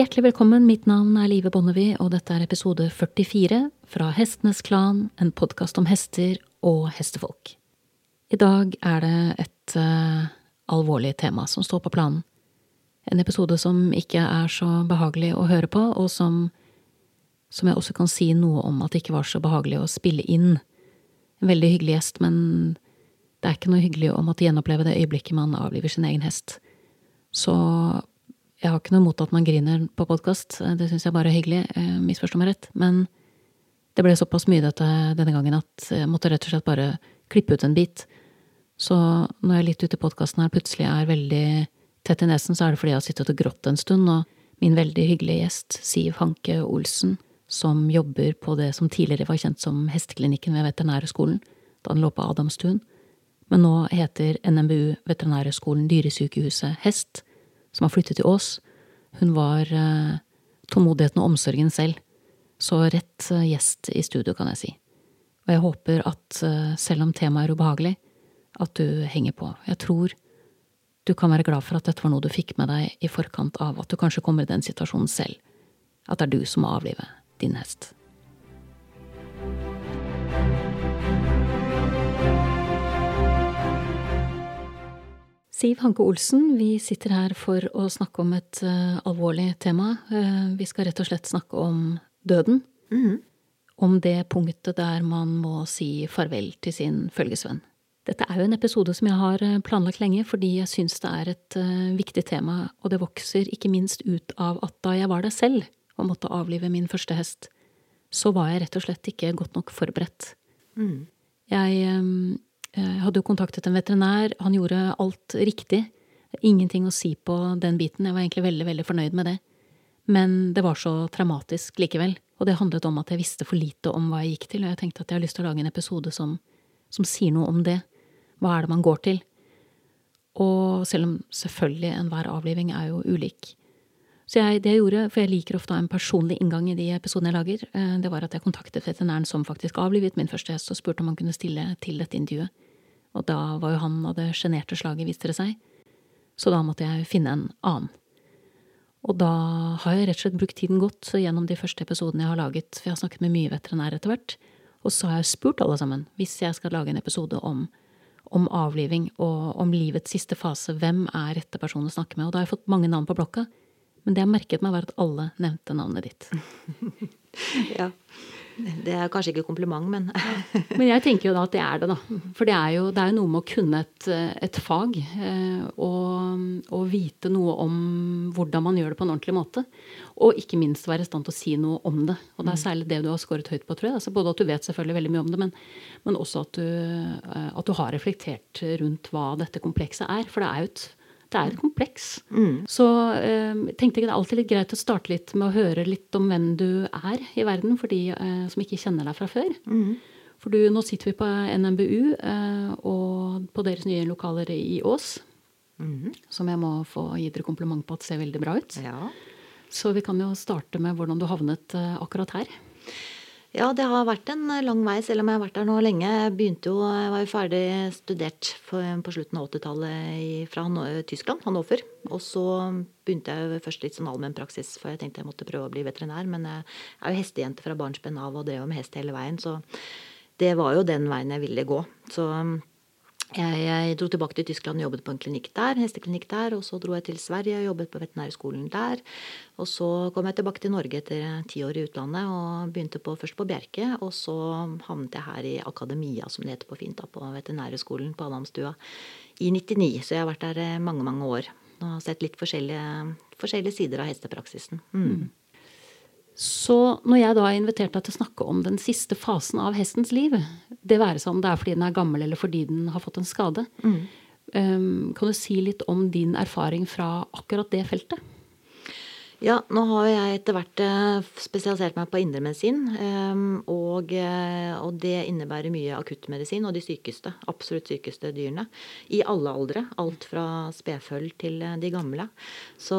Hjertelig velkommen, mitt navn er Live Bonnevie, og dette er episode 44 fra Hestenes Klan, en podkast om hester og hestefolk. I dag er det et uh, alvorlig tema som står på planen. En episode som ikke er så behagelig å høre på, og som, som jeg også kan si noe om at det ikke var så behagelig å spille inn. En veldig hyggelig gjest, men det er ikke noe hyggelig å måtte gjenoppleve det øyeblikket man avliver sin egen hest. Så jeg har ikke noe imot at man griner på podkast, det syns jeg bare er hyggelig, eh, misforstå meg rett, men det ble såpass mye dette denne gangen at jeg måtte rett og slett bare klippe ut en bit. Så når jeg litt ute i podkasten her plutselig er veldig tett i nesen, så er det fordi jeg har sittet og grått en stund, og min veldig hyggelige gjest, Siv Hanke Olsen, som jobber på det som tidligere var kjent som Hesteklinikken ved Veterinærhøgskolen, da den lå på Adamstuen, men nå heter NMBU Veterinærhøgskolen Dyresykehuset Hest, som har flyttet til Ås, hun var eh, tålmodigheten og omsorgen selv. Så rett eh, gjest i studio, kan jeg si. Og jeg håper at eh, selv om temaet er ubehagelig, at du henger på. Jeg tror du kan være glad for at dette var noe du fikk med deg i forkant av at du kanskje kommer i den situasjonen selv. At det er du som må avlive din hest. Siv Hanke Olsen, vi sitter her for å snakke om et uh, alvorlig tema. Uh, vi skal rett og slett snakke om døden. Mm. Om det punktet der man må si farvel til sin følgesvenn. Dette er jo en episode som jeg har eh, planlagt lenge, fordi jeg syns det er et uh, viktig tema, og det vokser ikke minst ut av at da jeg var der selv og måtte avlive min første hest, så var jeg rett og slett ikke godt nok forberedt. Mm. Jeg um, jeg hadde jo kontaktet en veterinær, han gjorde alt riktig. Ingenting å si på den biten, jeg var egentlig veldig, veldig fornøyd med det. Men det var så traumatisk likevel, og det handlet om at jeg visste for lite om hva jeg gikk til, og jeg tenkte at jeg har lyst til å lage en episode som, som sier noe om det. Hva er det man går til? Og selv om selvfølgelig enhver avliving er jo ulik. Så jeg, det jeg gjorde, for jeg liker ofte å ha en personlig inngang i de episodene jeg lager, eh, det var at jeg kontaktet veterinæren som faktisk avlivet min første hest, og spurte om han kunne stille til dette intervjuet. Og da var jo han av det sjenerte slaget, viste det seg. Så da måtte jeg finne en annen. Og da har jeg rett og slett brukt tiden godt gjennom de første episodene jeg har laget, for jeg har snakket med mye veterinær etter hvert, og så har jeg spurt alle sammen, hvis jeg skal lage en episode om, om avliving og om livets siste fase, hvem er rette person å snakke med? Og da har jeg fått mange navn på blokka. Men det jeg merket meg, var at alle nevnte navnet ditt. ja. Det er kanskje ikke kompliment, men Men jeg tenker jo da at det er det, da. For det er jo, det er jo noe med å kunne et, et fag. Eh, og, og, vite noe om hvordan man gjør det på en ordentlig måte. Og ikke minst være i stand til å si noe om det. Og det er særlig det du har skåret høyt på, tror jeg. Altså både at du vet selvfølgelig veldig mye om det, men, men også at du, eh, at du har reflektert rundt hva dette komplekset er. For det er jo et det er et kompleks. Mm. Så eh, tenkte jeg det er alltid litt greit å starte litt med å høre litt om hvem du er i verden, for de eh, som ikke kjenner deg fra før. Mm. For du, nå sitter vi på NMBU eh, og på deres nye lokaler i Ås. Mm. Som jeg må få gi dere kompliment på at ser veldig bra ut. Ja. Så vi kan jo starte med hvordan du havnet eh, akkurat her. Ja, det har vært en lang vei, selv om jeg har vært der nå lenge. Jeg begynte jo, jeg var jo ferdig studert på slutten av 80-tallet fra Tyskland, Hannover. Og så begynte jeg først litt sånn allmennpraksis, for jeg tenkte jeg måtte prøve å bli veterinær. Men jeg er jo hestejente fra barnsben av og drev med hest hele veien, så det var jo den veien jeg ville gå. Så jeg, jeg, dro tilbake til Tyskland og jobbet på en klinikk der, hesteklinikk der. Og så dro jeg til Sverige og jobbet på veterinærskolen der. Og så kom jeg tilbake til Norge etter ti år i utlandet og begynte på, først på Bjerke. Og så havnet jeg her i Akademia, som det heter på fint, da, på veterinærskolen på Adamstua i 99. Så jeg har vært der eh, mange, mange år. Og sett litt forskjellige, forskjellige sider av hestepraksisen. Mm. Så når jeg da har invitert deg til å snakke om den siste fasen av hestens liv, det være seg om det er fordi den er gammel eller fordi den har fått en skade, mm. um, kan du si litt om din erfaring fra akkurat det feltet? Ja, nå har jeg etter hvert eh, spesialisert meg på indremedisin. Ehm, og, eh, og det innebærer mye akuttmedisin og de sykeste, absolutt sykeste dyrene. I alle aldre. Alt fra spedføll til eh, de gamle. Så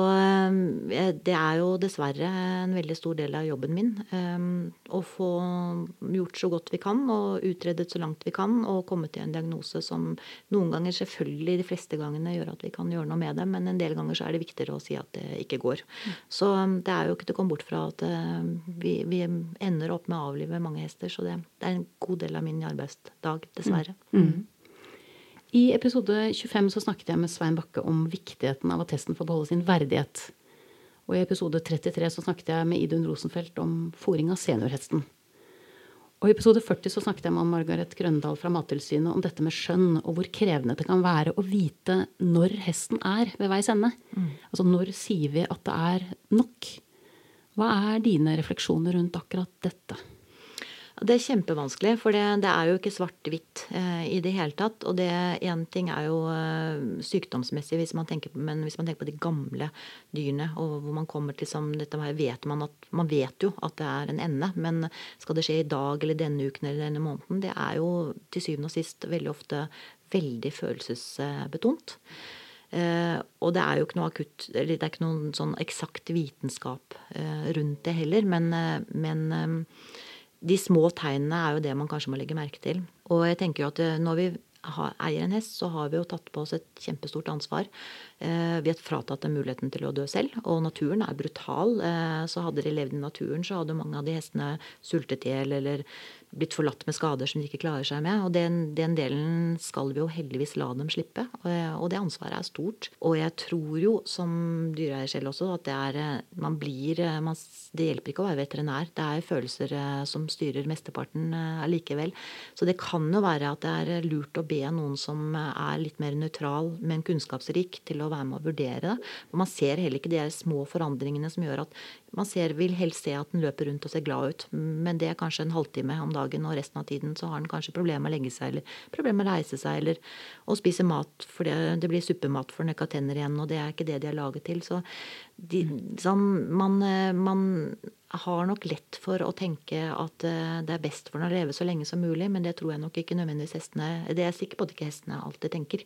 det er jo dessverre en veldig stor del av jobben min. Ehm, å få gjort så godt vi kan og utredet så langt vi kan og komme til en diagnose som noen ganger, selvfølgelig de fleste gangene, gjør at vi kan gjøre noe med det, men en del ganger så er det viktigere å si at det ikke går. Så det er jo ikke til å komme bort fra at vi, vi ender opp med å avlive mange hester. Så det, det, er en god del av min arbeidsdag, dessverre. Mm. Mm. I episode 25 så snakket jeg med Svein Bakke om viktigheten av at hesten får beholde sin verdighet. Og i episode 33 så snakket jeg med Idun Rosenfelt om fòring av seniorhesten. Og I episode 40 så snakket jeg med Margaret Grøndal fra Mattilsynet om dette med skjønn, og hvor krevende det kan være å vite når hesten er ved veis ende. Mm. Altså når sier vi at det er nok? Hva er dine refleksjoner rundt akkurat dette? Det er kjempevanskelig, for det, det er jo ikke svart-hvitt eh, i det hele tatt. Og det én ting er jo eh, sykdomsmessig, hvis man tenker men hvis man tenker på de gamle dyrene, og hvor man kommer til som dette her, vet man at Man vet jo at det er en ende, men skal det skje i dag eller denne uken eller denne måneden, det er jo til syvende og sist veldig ofte veldig følelsesbetont. Eh, og det er jo ikke noe akutt, eller det er ikke noen sånn eksakt vitenskap eh, rundt det heller, men, eh, men de små tegnene er jo det man kanskje må legge merke til. Og jeg tenker jo at eh, når vi eier en hest, så har vi jo tatt på oss et kjempestort ansvar. Eh, vi har fratatt dem muligheten til å dø selv. Og naturen er brutal. Eh, så hadde de levd i naturen, så hadde mange av de hestene sultet i hjel eller blitt forlatt med skader som de ikke klarer seg med. Og den, den delen skal vi jo heldigvis la dem slippe. Og, og, det ansvaret er stort. Og jeg tror jo som dyreeier selv også at det er Man blir man, Det hjelper ikke å være veterinær. Det er følelser eh, som styrer mesteparten eh, allikevel. Så det kan jo være at det er lurt å be noen som er litt mer nøytral, men kunnskapsrik, til å være med å vurdere det. Og man ser heller ikke de små forandringene som gjør at man ser, vil helst se at den løper rundt og ser glad ut, men det er kanskje en halvtime om dagen, og resten av tiden så har den kanskje problemer med å legge seg, eller problemer med å reise seg, eller å spise mat for det, det blir suppemat for den ikke har tenner igjen, og det er ikke det de er laget til. Så de, sånn, man, man, har nok lett for å tenke at eh, det er best for den å leve så lenge som mulig, men det tror jeg nok ikke nødvendigvis hestene Det er jeg sikker på at ikke hestene alltid tenker.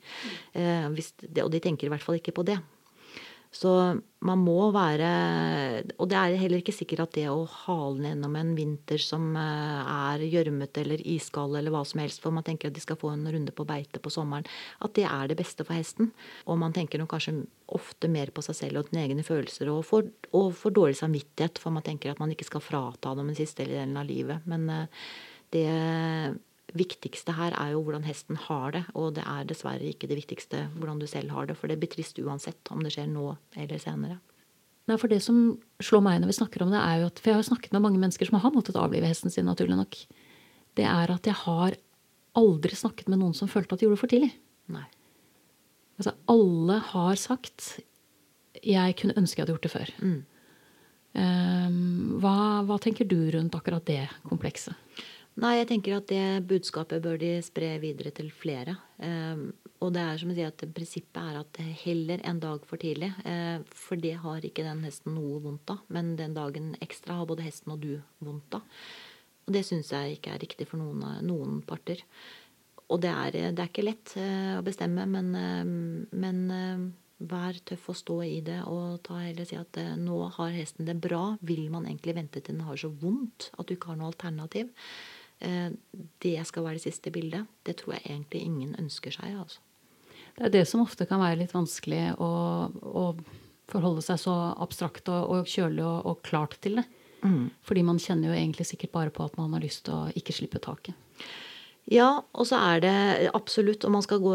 Eh, og de tenker i hvert fall ikke på det. Så man må være Og det er heller ikke sikkert at det å hale ned gjennom en vinter som eh, er gjørmete eller iskald eller hva som helst, for man tenker at de skal få en runde på beite på sommeren, at det er det beste for hesten. Og man tenker nok kanskje ofte mer på seg selv og sine egne følelser, og får, og får dårlig samvittighet, for man tenker at man ikke skal frata dem den siste delen av livet. Men eh, det viktigste her er jo hvordan hesten har det, og det er dessverre ikke det viktigste hvordan du selv har det, for det blir trist uansett om det skjer nå eller senere. Nei, for Det som slår meg når vi snakker om det, er jo at For jeg har snakket med mange mennesker som har måttet avlive hesten sin, naturlig nok. Det er at jeg har aldri snakket med noen som følte at de gjorde det for tidlig. Nei. Altså, alle har sagt 'jeg kunne ønske jeg hadde gjort det før'. Mm. Um, hva, hva tenker du rundt akkurat det komplekset? Nei, jeg tenker at det budskapet bør de spre videre til flere. Eh, og det er som å si at prinsippet er at heller en dag for tidlig. Eh, for det har ikke den hesten noe vondt av. Men den dagen ekstra har både hesten og du vondt av. Og det syns jeg ikke er riktig for noen, noen parter. Og det er, det er, ikke lett eh, å bestemme, men, men vær tøff og stå i det. Og ta heller si at nå har hesten det bra. Vil man egentlig vente til den har så vondt at du ikke har noe alternativ? Eh, det skal være det siste bildet. Det tror jeg egentlig ingen ønsker seg. altså. Det er det som ofte kan være litt vanskelig å, å forholde seg så abstrakt og, og kjølig og, og, klart til det. Mm. Fordi man kjenner jo egentlig sikkert bare på at man har lyst til å ikke slippe taket. Ja, og så er det absolutt og man skal gå,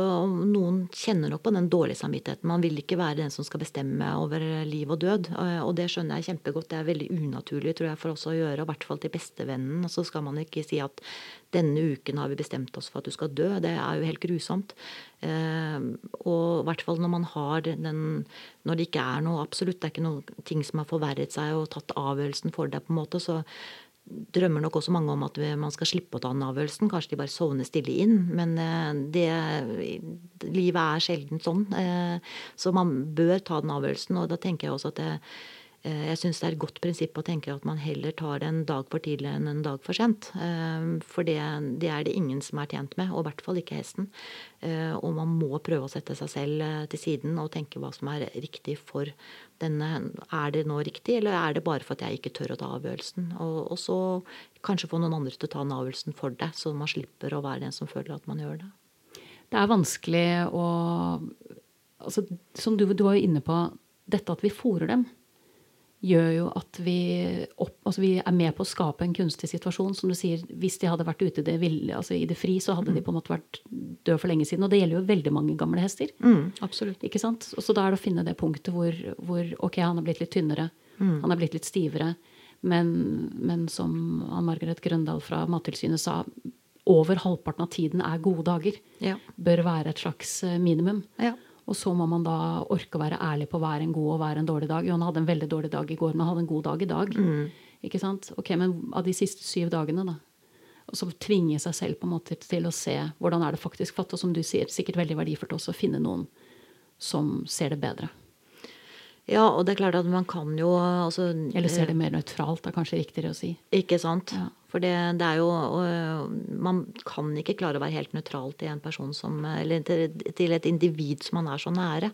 Noen kjenner nok på den dårlige samvittigheten. Man vil ikke være den som skal bestemme over liv og død. Og det skjønner jeg kjempegodt. Det er veldig unaturlig tror jeg, for oss å gjøre, i hvert fall til bestevennen. Så skal man ikke si at denne uken har vi bestemt oss for at du skal dø. Det er jo helt grusomt. Eh, og i hvert fall når man har den Når det ikke er noe absolutt, det er ikke noe ting som har forverret seg og tatt avgjørelsen for deg, på en måte, så drømmer nok også mange om at man skal slippe å ta den avgjørelsen. Kanskje de bare sovner stille inn. Men eh, det, livet er sjelden sånn. Eh, så man bør ta den avgjørelsen. Og da tenker jeg også at det, jeg syns det er et godt prinsipp å tenke at man heller tar det en dag for tidlig enn en dag for sent. Eh, for det, det, er det ingen som er tjent med, og i hvert fall ikke hesten. Eh, og man må prøve å sette seg selv til siden og tenke hva som er riktig for denne. Er det nå riktig, eller er det bare for at jeg ikke tør å ta avgjørelsen? Og, og så kanskje få noen andre til å ta den avgjørelsen for deg, så man slipper å være den som føler at man gjør det. Det er vanskelig å altså, Som du, du var jo inne på, dette at vi fòrer dem gjør jo at vi, opp, altså vi er med på å skape en kunstig situasjon. Som du sier, hvis de hadde vært ute i det, ville, altså i det fri, så hadde de på en måte vært døde for lenge siden. Og det gjelder jo veldig mange gamle hester. Mm, absolutt. Ikke sant? Og så da er det å finne det punktet hvor, hvor ok, han er blitt litt tynnere. Han er blitt litt stivere. Men, men som Ann Margaret Grøndal fra Mattilsynet sa, over halvparten av tiden er gode dager. Ja. Bør være et slags eh, minimum. Ja. Og så må man da orke å være ærlig på hva er en god og hva er en dårlig dag. Jo, han hadde en veldig dårlig dag i går, men han hadde en god dag i dag. Ikke sant? Ok, Men av de siste syv dagene, da? Og så tvinge seg selv på en måte til å se hvordan er det faktisk fatt. Og som du sier, sikkert veldig verdifullt også å finne noen som ser det bedre. ja, og det er klart at man kan jo altså, Eller ser det mer nøytralt, er kanskje riktigere å si. Ikke sant? Ja. For det, det er jo Man kan ikke klare å være helt nøytral til en person som Eller til, et individ som man er så nære.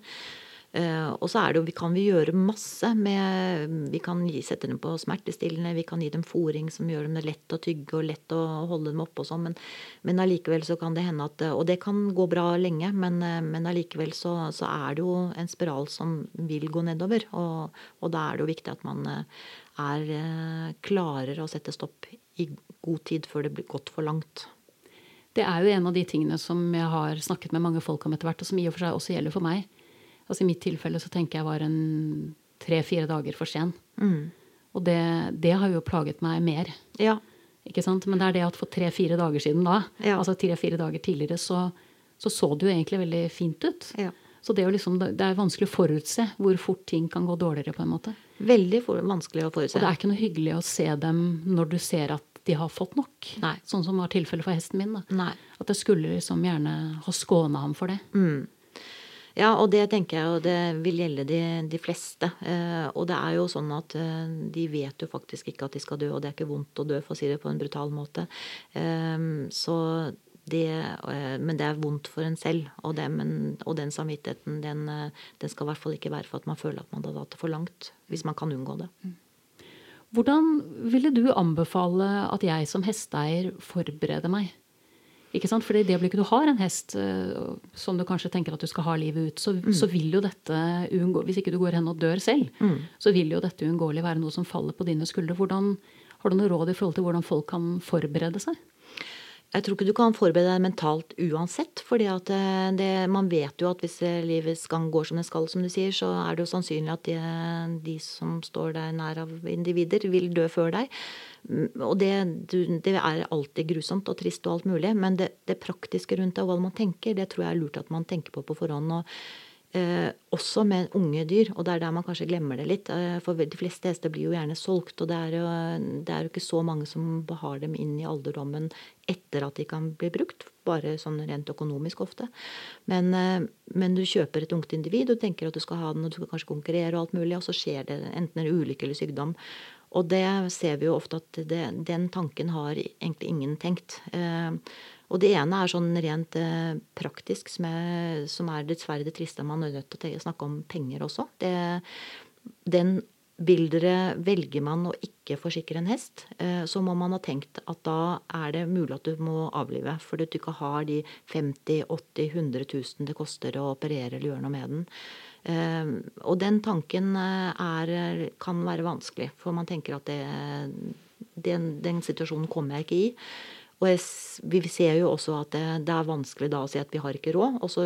Eh, og så er det jo, kan vi gjøre masse med Vi kan sette dem på smertestillende, vi kan gi dem fòring som gjør dem lett å tygge og lett å holde dem oppe og sånn, men, men allikevel så kan det hende at Og det kan gå bra lenge, men, eh, men allikevel så, så er det jo en spiral som vil gå nedover. Og, og da er det jo viktig at man eh, er klarer å sette stopp i god tid før det blir gått for langt. Det er jo en av de tingene som jeg har snakket med mange folk om etter hvert, og som i og for seg også gjelder for meg. Altså I mitt tilfelle så tenker jeg var en tre-fire dager for sen. Og det, det har jo plaget meg mer. Ja. Ikke sant? Men det er det at for tre-fire dager siden da, Ja. altså tre-fire dager tidligere, så, så så det jo egentlig veldig fint ut. Ja. Så det, er jo liksom, det er vanskelig å forutse hvor fort ting kan gå dårligere. på en måte. Veldig vanskelig å forutse. Og det er ikke noe hyggelig å se dem når du ser at de har fått nok. Nei. Sånn som var tilfellet for hesten min. da. At jeg skulle liksom gjerne ha skåna ham for det. Ja, og det tenker jeg jo det vil gjelde de, de fleste. Eh, og det er jo sånn at eh, de vet jo faktisk ikke at de skal dø, og det er ikke vondt å dø, for å si det på en brutal måte. Eh, så det, eh, men det er vondt for en selv, og, det, men, og den samvittigheten den, eh, den skal i hvert fall ikke være for at man føler at man har dratt det for langt. Hvis man kan unngå det. Hvordan ville du anbefale at jeg som hesteeier forbereder meg? Ikke sant? Fordi det øyeblikket du har en hest eh, som du kanskje tenker at du skal ha livet ut, så, så vil jo dette uunngå, Hvis ikke du går hen og dør selv, så vil jo dette uunngåelig være noe som faller på dine skuldre. Hvordan, har du noe råd i forhold til hvordan folk kan forberede seg? Jeg tror ikke du kan forberede deg mentalt uansett. at eh, man vet jo at hvis livets gang går som det skal, som du sier, så er det jo sannsynlig at de, de som står deg nær av individer, vil dø før deg. Mm, Og det, det er alltid grusomt og trist og alt mulig, men det, det praktiske rundt det og hva man tenker, det tror jeg er lurt at man tenker på på forhånd. og Eh, også med unge dyr, og det er der man kanskje glemmer det litt. Eh, for de fleste hester blir jo gjerne solgt, og det er, jo, det er jo ikke så mange som har dem inn i alderdommen etter at de kan bli brukt. Bare sånn rent økonomisk ofte. Men, eh, men du kjøper et ungt individ og tenker at du skal ha den, og du skal kanskje konkurrere, og alt mulig, og så skjer det enten en ulykke eller sykdom. Og det ser vi jo ofte at det, den tanken har egentlig ingen tenkt. Eh, og det ene er sånn rent eh, praktisk, som er, som er dessverre det triste. Man er nødt til å snakke om penger også. Det, den vil dere, velger man å ikke forsikre en hest, eh, så må man ha tenkt at da er det mulig at du må avlive. Fordi du ikke har de 50 80 100 000 det koster å operere eller gjøre noe med den. Eh, og den tanken eh, er, kan være vanskelig, for man tenker at det, den, den situasjonen kommer jeg ikke i. Og jeg, vi ser jo også at det, det er vanskelig da å si at vi har ikke råd. Og så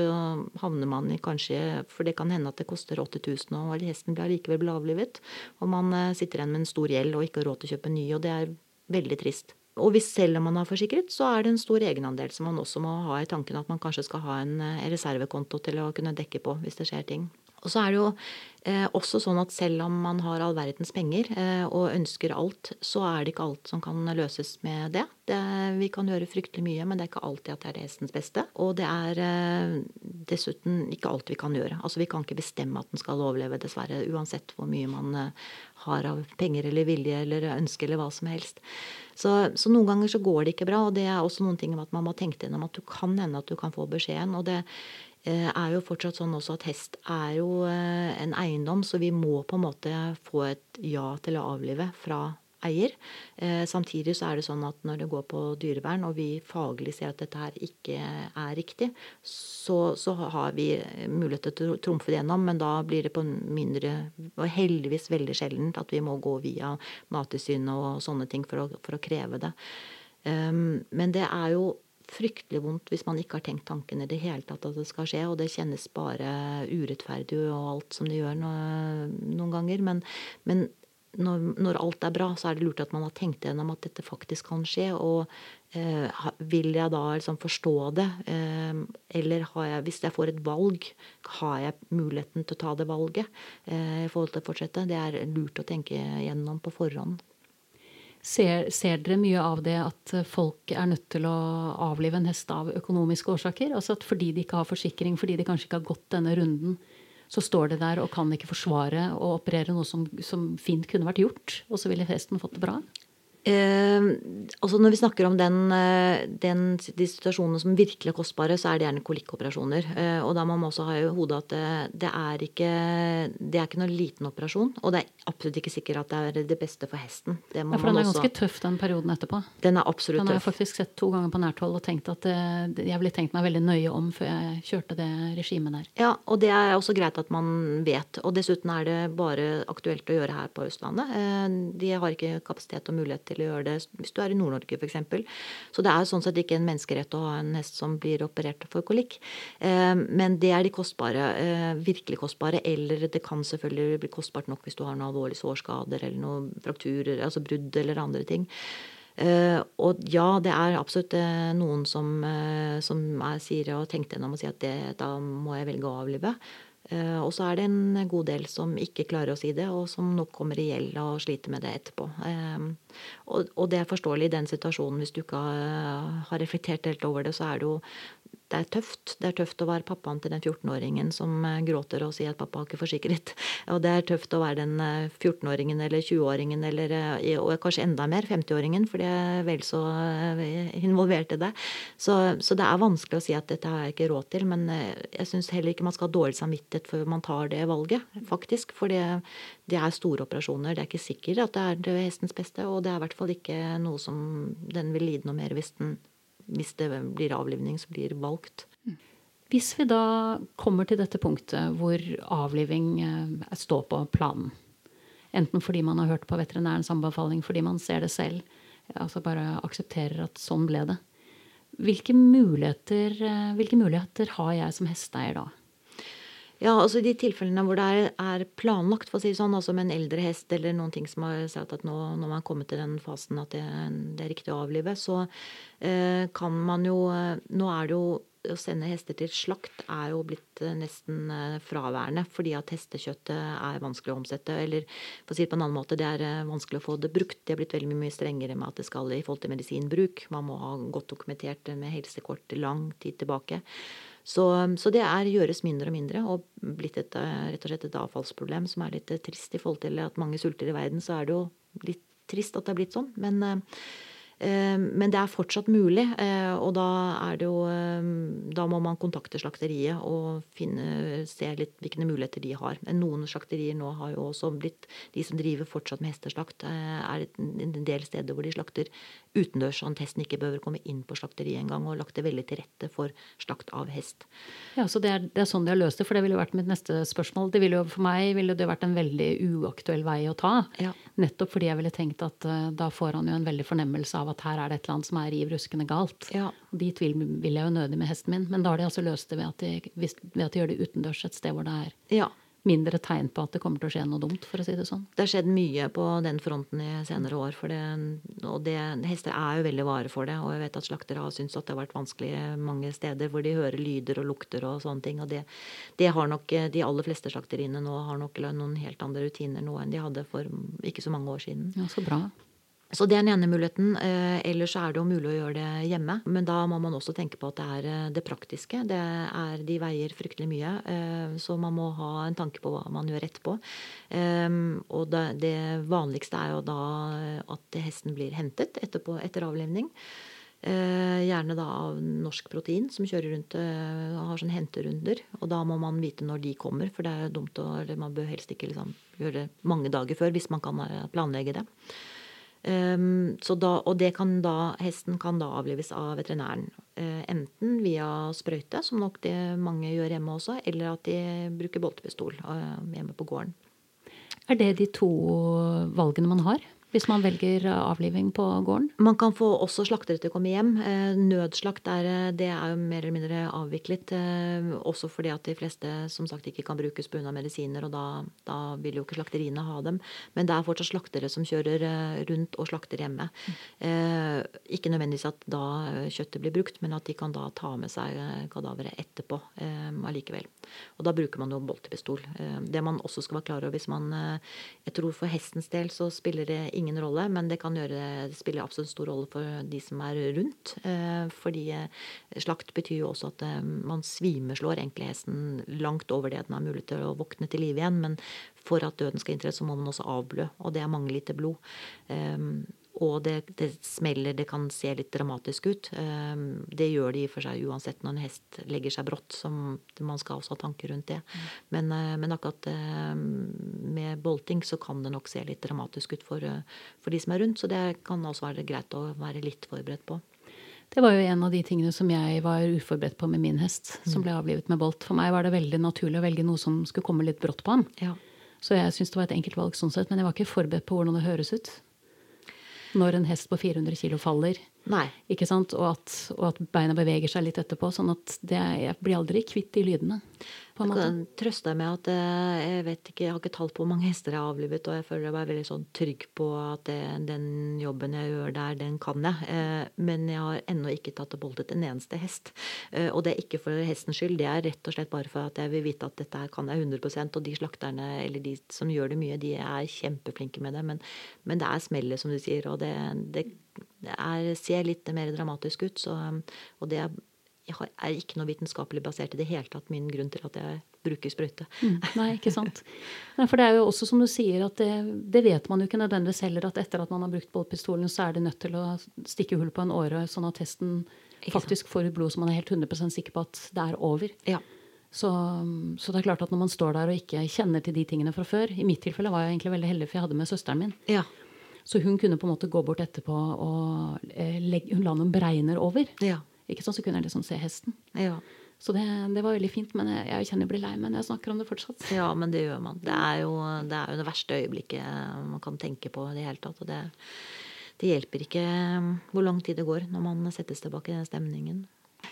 havner man i kanskje For det kan hende at det koster 8000, og hesten blir allikevel avlivet. Og man eh, sitter igjen med en stor gjeld og ikke har råd til å kjøpe ny, og det er veldig trist. Og hvis selv om man har forsikret, så er det en stor egenandel som man også må ha i tanken at man kanskje skal ha en eh, reservekonto til å kunne dekke på hvis det skjer ting. Og så er det jo eh, også sånn at selv om man har all verdens penger eh, og ønsker alt, så er det ikke alt som kan løses med det. det. Vi kan gjøre fryktelig mye, men det er ikke alltid at det er hestens beste. Og det er eh, dessuten ikke alt vi kan gjøre. Altså Vi kan ikke bestemme at den skal overleve, dessverre, uansett hvor mye man eh, har av penger eller vilje eller ønske eller hva som helst. Så, så noen ganger så går det ikke bra, og det er også noen ting om at man må tenke gjennom at du kan hende at du kan få beskjeden. og det er jo fortsatt sånn også at hest er jo eh, en eiendom, så vi må på en måte få et ja til å avlive fra eier. Eh, samtidig så er det sånn at når det går på dyrevern, og vi faglig ser at dette her ikke er riktig, så, så har vi mulighet til å trumfe det gjennom, men da blir det på mindre Og heldigvis veldig sjeldent at vi må gå via Mattilsynet og sånne ting for å, for å kreve det. Um, men det er jo fryktelig vondt hvis man ikke har tenkt tanken i det hele tatt at det skal skje. Og det kjennes bare urettferdig og alt som det gjør noen, ganger. Men, men når, når, alt er bra, så er det lurt at man har tenkt gjennom at dette faktisk kan skje. Og eh, vil jeg da liksom forstå det? Eh, eller jeg, hvis jeg får et valg, har jeg muligheten til å ta det valget eh, i forhold til å fortsette? Det er lurt å tenke gjennom på forhånd. Ser, ser, dere mye av det at folk er nødt til å avlive en hest av økonomiske årsaker? Altså at fordi de ikke har forsikring, fordi de kanskje ikke har gått denne runden, så står de der og kan ikke forsvare å operere noe som, som fint kunne vært gjort, og så ville hesten fått det bra? Eh, altså når vi snakker om den, eh, den, de situasjonene som virkelig er kostbare, så er det gjerne kolikkoperasjoner. Eh, og da må man også ha i hodet at det, det, er ikke, det er ikke noen liten operasjon. Og det er absolutt ikke sikkert at det er det beste for hesten. ja, for den er også, ganske tøff den perioden etterpå. Den er absolutt tøff. Den har jeg faktisk sett to ganger på nært hold og tenkt at det, jeg ville tenkt meg veldig nøye om før jeg kjørte det regimet der. Ja, og det er også greit at man vet. Og dessuten er det bare aktuelt å gjøre her på Østlandet. De har ikke kapasitet og mulighet til å gjøre det hvis du er i Nord-Norge f.eks. Så det er sånn sett ikke en menneskerett å ha en hest som blir operert for kolikk. Eh, men det er de kostbare, eh, virkelig kostbare. Eller det kan selvfølgelig bli kostbart nok hvis du har noen alvorlige sårskader eller noen frakturer, altså brudd eller andre ting. Uh, og ja, det er absolutt uh, noen som, uh, som er, sier og tenkte gjennom og sier at det, da må jeg velge å avlive. Eh, og så er det en god del som ikke klarer å si det, og som nok kommer i gjeld og sliter med det etterpå. Eh, og det er forståelig i den situasjonen. Hvis du ikke har reflektert helt over det, så er det jo det er tøft. Det er tøft å være pappaen til den 14-åringen som eh, gråter og sier at pappa har ikke forsikret. Og det er tøft å være den 14-åringen eh, eller 20-åringen eller eh, og kanskje enda mer 50-åringen, for de er vel så involvert i det. Så, så, det er vanskelig å si at dette har jeg ikke råd til. Men jeg syns heller ikke man skal ha dårlig samvittighet før man tar det valget, faktisk. For det, det er store operasjoner. Det er ikke sikkert at det er hestens beste, og det er i hvert fall ikke noe som den vil lide noe mer hvis den hvis det blir avlivning så blir valgt. Hvis vi da kommer til dette punktet hvor avliving eh, står på planen, enten fordi man har hørt på veterinærens anbefaling, fordi man ser det selv, altså bare aksepterer at sånn ble det, hvilke muligheter, eh, hvilke muligheter har jeg som hesteeier da? Ja, altså De tilfellene hvor det er, er, planlagt, for å si sånn, altså med en eldre hest eller noen ting som har sagt at nå, når man har kommet til den fasen at det, det er riktig å avlive, så eh, kan man jo Nå er det jo å sende hester til slakt er jo blitt eh, nesten eh, fraværende, fordi at hestekjøttet er vanskelig å omsette. Eller for å si det på en annen måte, det er eh, vanskelig å få det brukt. Det er blitt veldig mye strengere med at det skal i forhold til medisinbruk. Man må ha godt dokumentert med helsekort lang tid tilbake. Så, så, det er, gjøres mindre og mindre, og blitt et, rett og slett et avfallsproblem som er litt trist i forhold til at mange sulter i verden. Så er det jo litt trist at det er blitt sånn. Men Eh, men det er fortsatt mulig, eh, og da er det jo eh, Da må man kontakte slakteriet og finne, se litt hvilke muligheter de har. Noen slakterier nå har jo også blitt De som driver fortsatt med hesteslakt, er en del steder hvor de slakter utendørs, sånn at hesten ikke behøver komme inn på slakteriet engang, og lagt det veldig til rette for slakt av hest. Ja, så det er, det er sånn de har løst det, for det ville vært mitt neste spørsmål. Det ville jo For meg ville det vært en veldig uaktuell vei å ta. Ja. Nettopp fordi jeg ville tenkt at da får han jo en veldig fornemmelse av at her er det et eller annet som er riv ruskende galt. Ja. Dit vil, vil, jeg jo nødig med hesten min. Men da har de altså løst det ved at de, ved at de gjør det utendørs et sted hvor det er ja. mindre tegn på at det kommer til å skje noe dumt, for å si det sånn. Det har skjedd mye på den fronten i senere år. For det, og det, hester er jo veldig vare for det. Og jeg vet at slaktere har syntes at det har vært vanskelig mange steder hvor de hører lyder og lukter og sånne ting. Og det, det har nok de aller fleste slakteriene nå har nok noen helt andre rutiner nå enn de hadde for ikke så mange år siden. Ja, så bra. Så det er den ene muligheten. Eh, ellers er det jo mulig å gjøre det hjemme. Men da må man også tenke på at det er eh, det praktiske. Det er, de veier fryktelig mye. Eh, så man må ha en tanke på hva man gjør etterpå. Og det, vanligste er jo da at hesten blir hentet etterpå, etter avlivning. gjerne da av Norsk Protein, som kjører rundt og har sånn henterunder. Og da må man vite når de kommer, for det er jo dumt å, Man bør helst ikke liksom, gjøre det mange dager før hvis man kan planlegge det. Um, da, og det kan da, hesten kan da avlives av veterinæren. Uh, enten via sprøyte, som nok det mange gjør hjemme også, eller at de bruker boltepistol uh, hjemme på gården. Er det de to valgene man har? Hvis man velger avliving på gården? Man kan få også slaktere til å komme hjem. Eh, nødslakt er, eh, det er jo mer eller mindre avviklet. Eh, også fordi at de fleste som sagt ikke kan brukes pga. medisiner, og da, da, vil jo ikke slakteriene ha dem. Men det er fortsatt slaktere som kjører rundt og slakter hjemme. Mm. Ikke nødvendigvis at da kjøttet blir brukt, men at de kan da ta med seg kadaveret etterpå allikevel. Og da bruker man jo boltepistol. Det man også skal være klar over hvis man Jeg tror for hestens del så spiller det rolle, men det kan gjøre, spille absolutt stor rolle for de som er rundt. Eh, fordi eh, slakt betyr jo også at eh, man svimeslår egentlig hesten langt over det den har mulighet til å våkne til live igjen. Men for at døden skal inntre, så må man også avblø, og det er mange liter blod. Og det, det, smeller, det kan se litt dramatisk ut. Ehm, det gjør det i og for seg uansett når en hest legger seg brått. Som, man skal også ha tanker rundt det. Mm. Men, eh, men, akkurat ehm, med bolting så kan det nok se litt dramatisk ut for, eh, for de som er rundt. Så det kan også være greit å være litt forberedt på. Det var jo en av de tingene som jeg var uforberedt på med min hest, som mm. ble avlivet med bolt. For meg var det veldig naturlig å velge noe som skulle komme litt brått på ham. Ja. Så jeg syns det var et enkelt valg sånn sett, men jeg var ikke forberedt på hvordan det høres ut når en hest på 400 kg faller. Nei. Ikke sant? Og at, og at, beina beveger seg litt etterpå. Sånn at det, jeg blir aldri kvitt de lydene. på en måte. Jeg kan trøste deg med at eh, jeg vet ikke, jeg har ikke tall på hvor mange hester jeg har avlivet, og jeg føler er veldig sånn trygg på at det, den jobben jeg gjør der, den kan jeg. Eh, men jeg har ennå ikke tatt og boltet en eneste hest. Eh, og det er ikke for hestens skyld, det er rett og slett bare for at jeg vil vite at dette kan jeg 100% og de slakterne eller de som gjør det mye, de er kjempeflinke med det. Men, men det er smellet, som du sier, og det det er, ser litt mer dramatisk ut. Så, og det er, er ikke noe vitenskapelig basert i det hele tatt min grunn til at jeg bruker sprøyte. Mm, nei, ikke sant. Nei, for det er jo også som du sier, at det, det, vet man jo ikke nødvendigvis heller at etter at man har brukt bålpistolen, så er det nødt til å stikke hull på en åre, sånn at testen faktisk får ut blod så man er helt 100 sikker på at det er over. Ja. Så, så, det er klart at når man står der og ikke kjenner til de tingene fra før I mitt tilfelle var jeg egentlig veldig heldig, for jeg hadde med søsteren min. Ja. Så hun kunne på en måte gå bort etterpå og eh, legge, hun la noen bregner over. Ja. Ikke sånn, Så kunne jeg liksom se hesten. Ja. Så det, det, var veldig fint. Men jeg, jeg kjenner jeg blir lei men jeg snakker om det fortsatt. Ja, men det gjør man. Det er jo det, er jo det verste øyeblikket man kan tenke på i det hele tatt. Og det, det hjelper ikke um, hvor lang tid det går når man settes tilbake i den stemningen.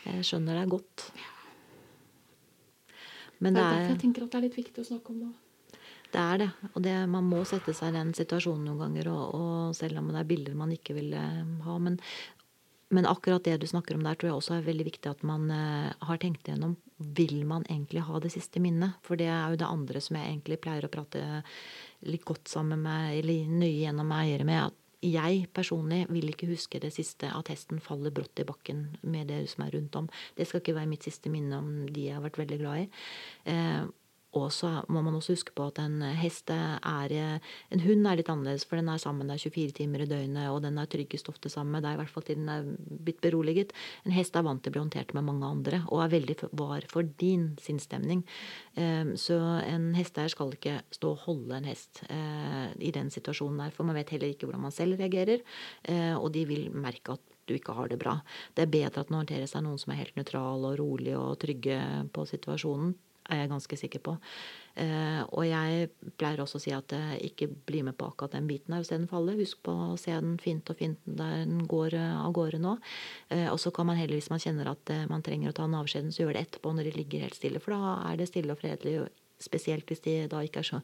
Jeg skjønner det godt. Men det er derfor jeg tenker at det er litt viktig å snakke om det. Det er det. Og det, man må sette seg i den situasjonen noen ganger, og, og selv om det er bilder man ikke vil eh, ha. Men, men, akkurat det du snakker om der, tror jeg også er veldig viktig at man uh, har tenkt igjennom. Vil man egentlig ha det siste minnet? For det er jo det andre som jeg egentlig pleier å prate litt godt sammen med, eller nøye gjennom med eiere med. at jeg personlig vil ikke huske det siste, at hesten faller brått i bakken med det som er rundt om. Det skal ikke være mitt siste minne om de jeg har vært veldig glad i. Eh, og så må man også huske på at en hest er En hund er litt annerledes, for den er sammen der 24 timer i døgnet, og den er tryggest ofte sammen med deg, i hvert fall til den er blitt beroliget. En hest er vant til å bli håndtert med mange andre, og er veldig var for din sinnsstemning. Ehm, så en hesteeier skal ikke stå og holde en hest eh, i den situasjonen der, for man vet heller ikke hvordan man selv reagerer, eh, og de vil merke at du ikke har det bra. Det er bedre at den håndteres av noen som er helt nøytral og rolig og trygge på situasjonen, er jeg ganske sikker på. Eh, og jeg pleier også å si at eh, ikke bli med på akkurat den biten der og se den falle. Husk på å se den fint og fint der den går eh, av gårde nå. Og så kan man heller, hvis man kjenner at man trenger å ta den avskjeden, så gjør det etterpå når de ligger helt stille. For da er det stille og fredelig. Spesielt hvis de da ikke er så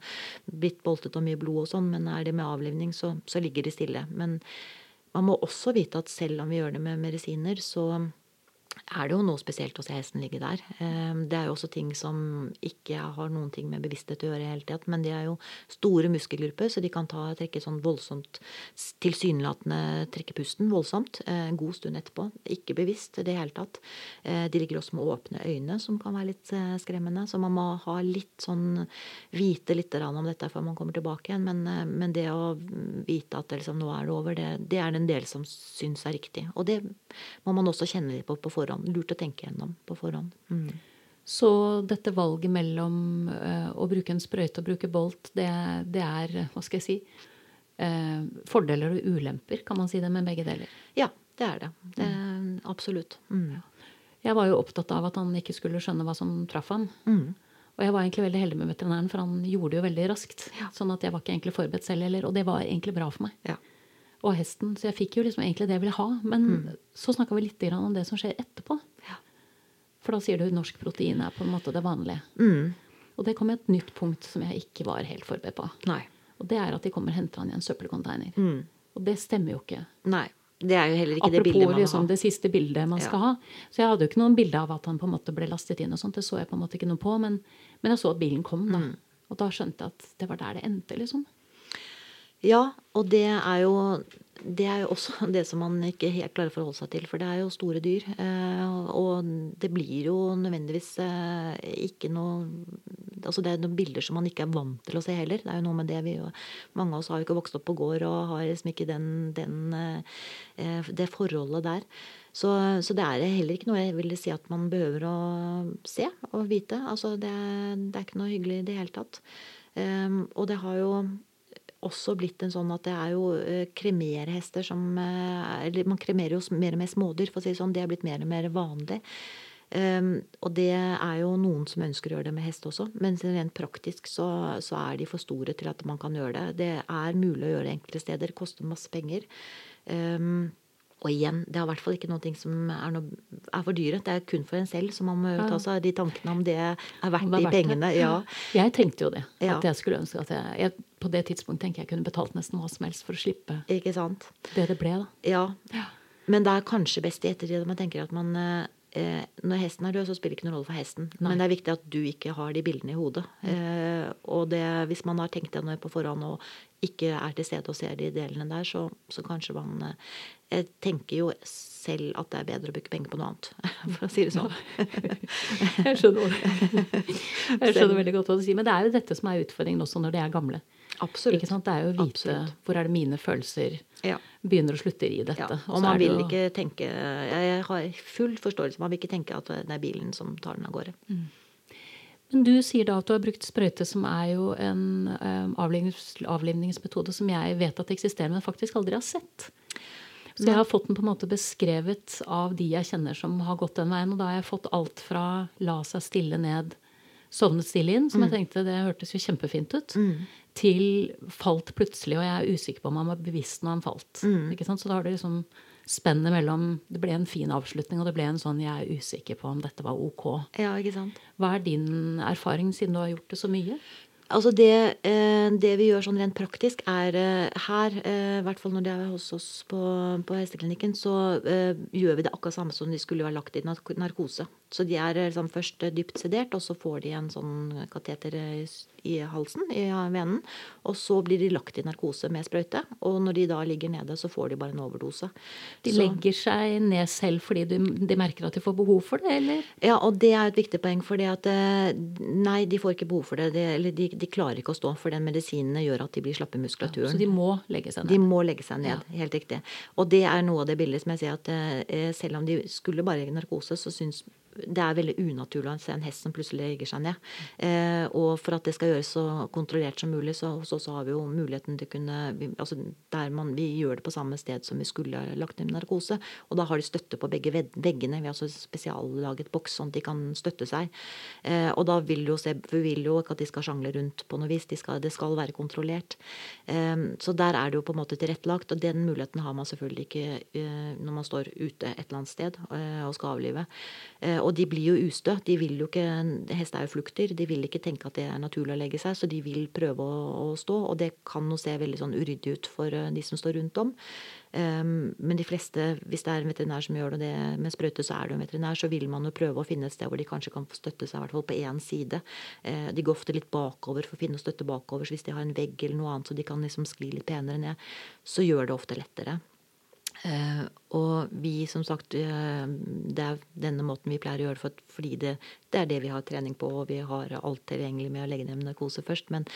blitt boltet og mye blod og sånn, men er det med avlivning, så, så ligger de stille. Men man må også vite at selv om vi gjør det med medisiner, så er det jo noe spesielt å se hesten ligge der. Ehm, det er jo også ting som ikke har noen ting med bevissthet å gjøre i hele tatt. Men de er jo store muskelgrupper, så de kan ta, trekke sånn voldsomt tilsynelatende trekke pusten voldsomt eh, en god stund etterpå. Ikke bevisst i det hele tatt. Eh, de ligger også med åpne øyne, som kan være litt eh, skremmende. Så man må ha litt sånn vite litt om dette før man kommer tilbake igjen. Men, men det å vite at liksom, nå er det over, det, det er den del som syns er riktig. Og det må man også kjenne litt på på forhånd forhånd. Lurt å tenke gjennom på forhånd. Mm. Så dette valget mellom uh, å bruke en sprøyte og bruke bolt, det, det, er Hva skal jeg si? Uh, fordeler og ulemper, kan man si det, med begge deler. Ja, det er det. det absolutt. Mm. Jeg var jo opptatt av at han ikke skulle skjønne hva som traff ham. Mm. Og jeg var egentlig veldig heldig med veterinæren, for han gjorde det jo veldig raskt. Ja. Sånn at jeg var ikke egentlig forberedt selv heller, og det var egentlig bra for meg. Ja. Og hesten, så jeg fikk jo liksom egentlig det jeg ville ha. Men så snakka vi litt grann om det som skjer etterpå. Mm. Ja. For da sier du norsk protein er på en måte det vanlige. Mm. Og det kom et nytt punkt som jeg ikke var helt forberedt på. Nei. Og det er at de kommer og henter han i en søppelcontainer. Mm. Og det stemmer jo ikke. Nei. Det er jo heller ikke det bildet man liksom har. det siste bildet man Ja. skal ha. Så jeg hadde jo ikke noen bilde av at han på en måte ble lastet inn og sånt. Det så jeg på en måte ikke noe på. Men, men jeg så at bilen kom, da. Mm. Og da skjønte jeg at det var der det endte, liksom. Ja, og det er jo det er jo også det som man ikke helt klarer å forholde seg til. For det er jo store dyr. eh, Og det blir jo nødvendigvis eh, ikke noe Altså det er noen bilder som man ikke er vant til å se heller. Det er jo noe med det vi jo Mange av oss har jo ikke vokst opp på gård og har liksom ikke den, den, eh, det forholdet der. Så, så det er heller ikke noe jeg vil si at man behøver å se og vite. Altså det, det er ikke noe hyggelig i det hele tatt. Og det har jo også blitt en sånn at det er jo eh, kremerhester som eh, Eller man kremerer jo mer og mer smådyr, for å si det sånn. Det er blitt mer og mer vanlig. Um, og det er jo noen som ønsker å gjøre det med hest også. Men rent praktisk så, så er de for store til at man kan gjøre det. Det er mulig å gjøre det enkelte steder. Koster masse penger. Um, og igjen, det er i hvert fall ikke noe som er, noe, er for dyre. Det er kun for en selv, så man må ta seg de tankene om det er verdt er de pengene. Ja. Jeg tenkte jo det. At jeg skulle ønske at jeg, jeg På det tidspunktet tenker jeg kunne betalt nesten hva som helst for å slippe Ikke sant? det det ble, da. Ja. Ja. Men det er kanskje best i ettertid at man tenker at man eh, Når hesten er død, så spiller det ikke noen rolle for hesten. Men det er viktig at du ikke har de bildene i hodet. Eh, og det, hvis man har tenkt det på forhånd og ikke er til stede og ser de delene der, så, så kanskje man eh, Jeg tenker jo selv at det er bedre å bruke penger på noe annet, for å si det sånn. Jeg skjønner, jeg skjønner veldig godt hva du sier. Men det er jo dette som er utfordringen også når de er gamle. Absolutt. Det er jo å vite Absolutt. hvor er det mine følelser Ja. begynner og slutter i dette. Ja, Og man vil ikke tenke Jeg har full forståelse. Man vil ikke tenke at det er bilen som tar den av gårde. Men du sier da at du har brukt sprøyte, som er jo en um, avlivningsmetode som jeg vet at eksisterer, men faktisk aldri har sett. Så jeg har fått den på en måte beskrevet av de jeg kjenner som har gått den veien. Og da har jeg fått alt fra la seg stille ned, sovnet stille inn, som jeg tenkte det hørtes jo kjempefint ut, til falt plutselig, og jeg er usikker på om han var bevisst når han falt. Ikke sant? Så da har det liksom spennet mellom Det ble en fin avslutning, og det ble en sånn jeg er usikker på om dette var ok. Ja, ikke sant? Hva er din erfaring, siden du har gjort det så mye? Altså det, eh, det vi gjør sånn rent praktisk, er eh, her, eh, i hvert fall når det er hos oss på, på hesteklinikken, så gjør vi det akkurat samme som de skulle ha lagt i narkose. Så de er liksom først dypt sedert, og så får de en sånn kateter i halsen, i venen. Og så blir de lagt i narkose med sprøyte. Og når de da ligger nede, så får de bare en overdose. De Så- legger seg ned selv fordi de, de merker at de får behov for det, eller? Ja, og det er et viktig poeng, for at eh, nei, de får ikke behov for det. De, eller de, de klarer ikke å stå, for den medisinene gjør at de blir slappe i muskulaturen. Så de må legge seg ned? De må legge seg ned, helt riktig. Og det er noe av det bildet som jeg sier at eh, selv om de skulle bare i narkose, så syns det er veldig unaturlig å se en hest som plutselig legger seg ned. Eh, og for at det skal gjøres så kontrollert som mulig, så så, så har vi jo muligheten til å kunne altså der man, Vi gjør det på samme sted som vi skulle lagt ned narkose. Og da har de støtte på begge vegg- veggene. Vi har altså spesiallaget boks sånn at de kan støtte seg. Eh, og da vil jo se, vi vil jo ikke at de skal sjangle rundt på noe vis. De skal, det skal være kontrollert. Eh, så der er det jo på en måte tilrettelagt. Og den muligheten har man selvfølgelig ikke eh, når man står ute et eller annet sted eh, og skal avlive. Eh, og de blir jo ustø. De vil jo ikke, Hester er jo flukter. De vil ikke tenke at det er naturlig å legge seg, så de vil prøve å, å stå. Og det kan jo se veldig sånn uryddig ut for eh, de som står rundt om. Um, men de fleste, hvis det er en veterinær som gjør det med sprøyte, så er det jo en veterinær, så vil man jo prøve å finne et sted hvor de kanskje kan få støtte seg, i hvert fall på én side. Uh, de går ofte litt bakover for å finne støtte bakover, så hvis de har en vegg eller noe annet så de kan liksom skli litt penere ned, så gjør det ofte lettere. Eh, Og vi, som sagt, eh, det er denne måten vi pleier å gjøre for, fordi det, det, er det vi har trening på, og vi har alt tilgjengelig med å legge ned narkose først. Men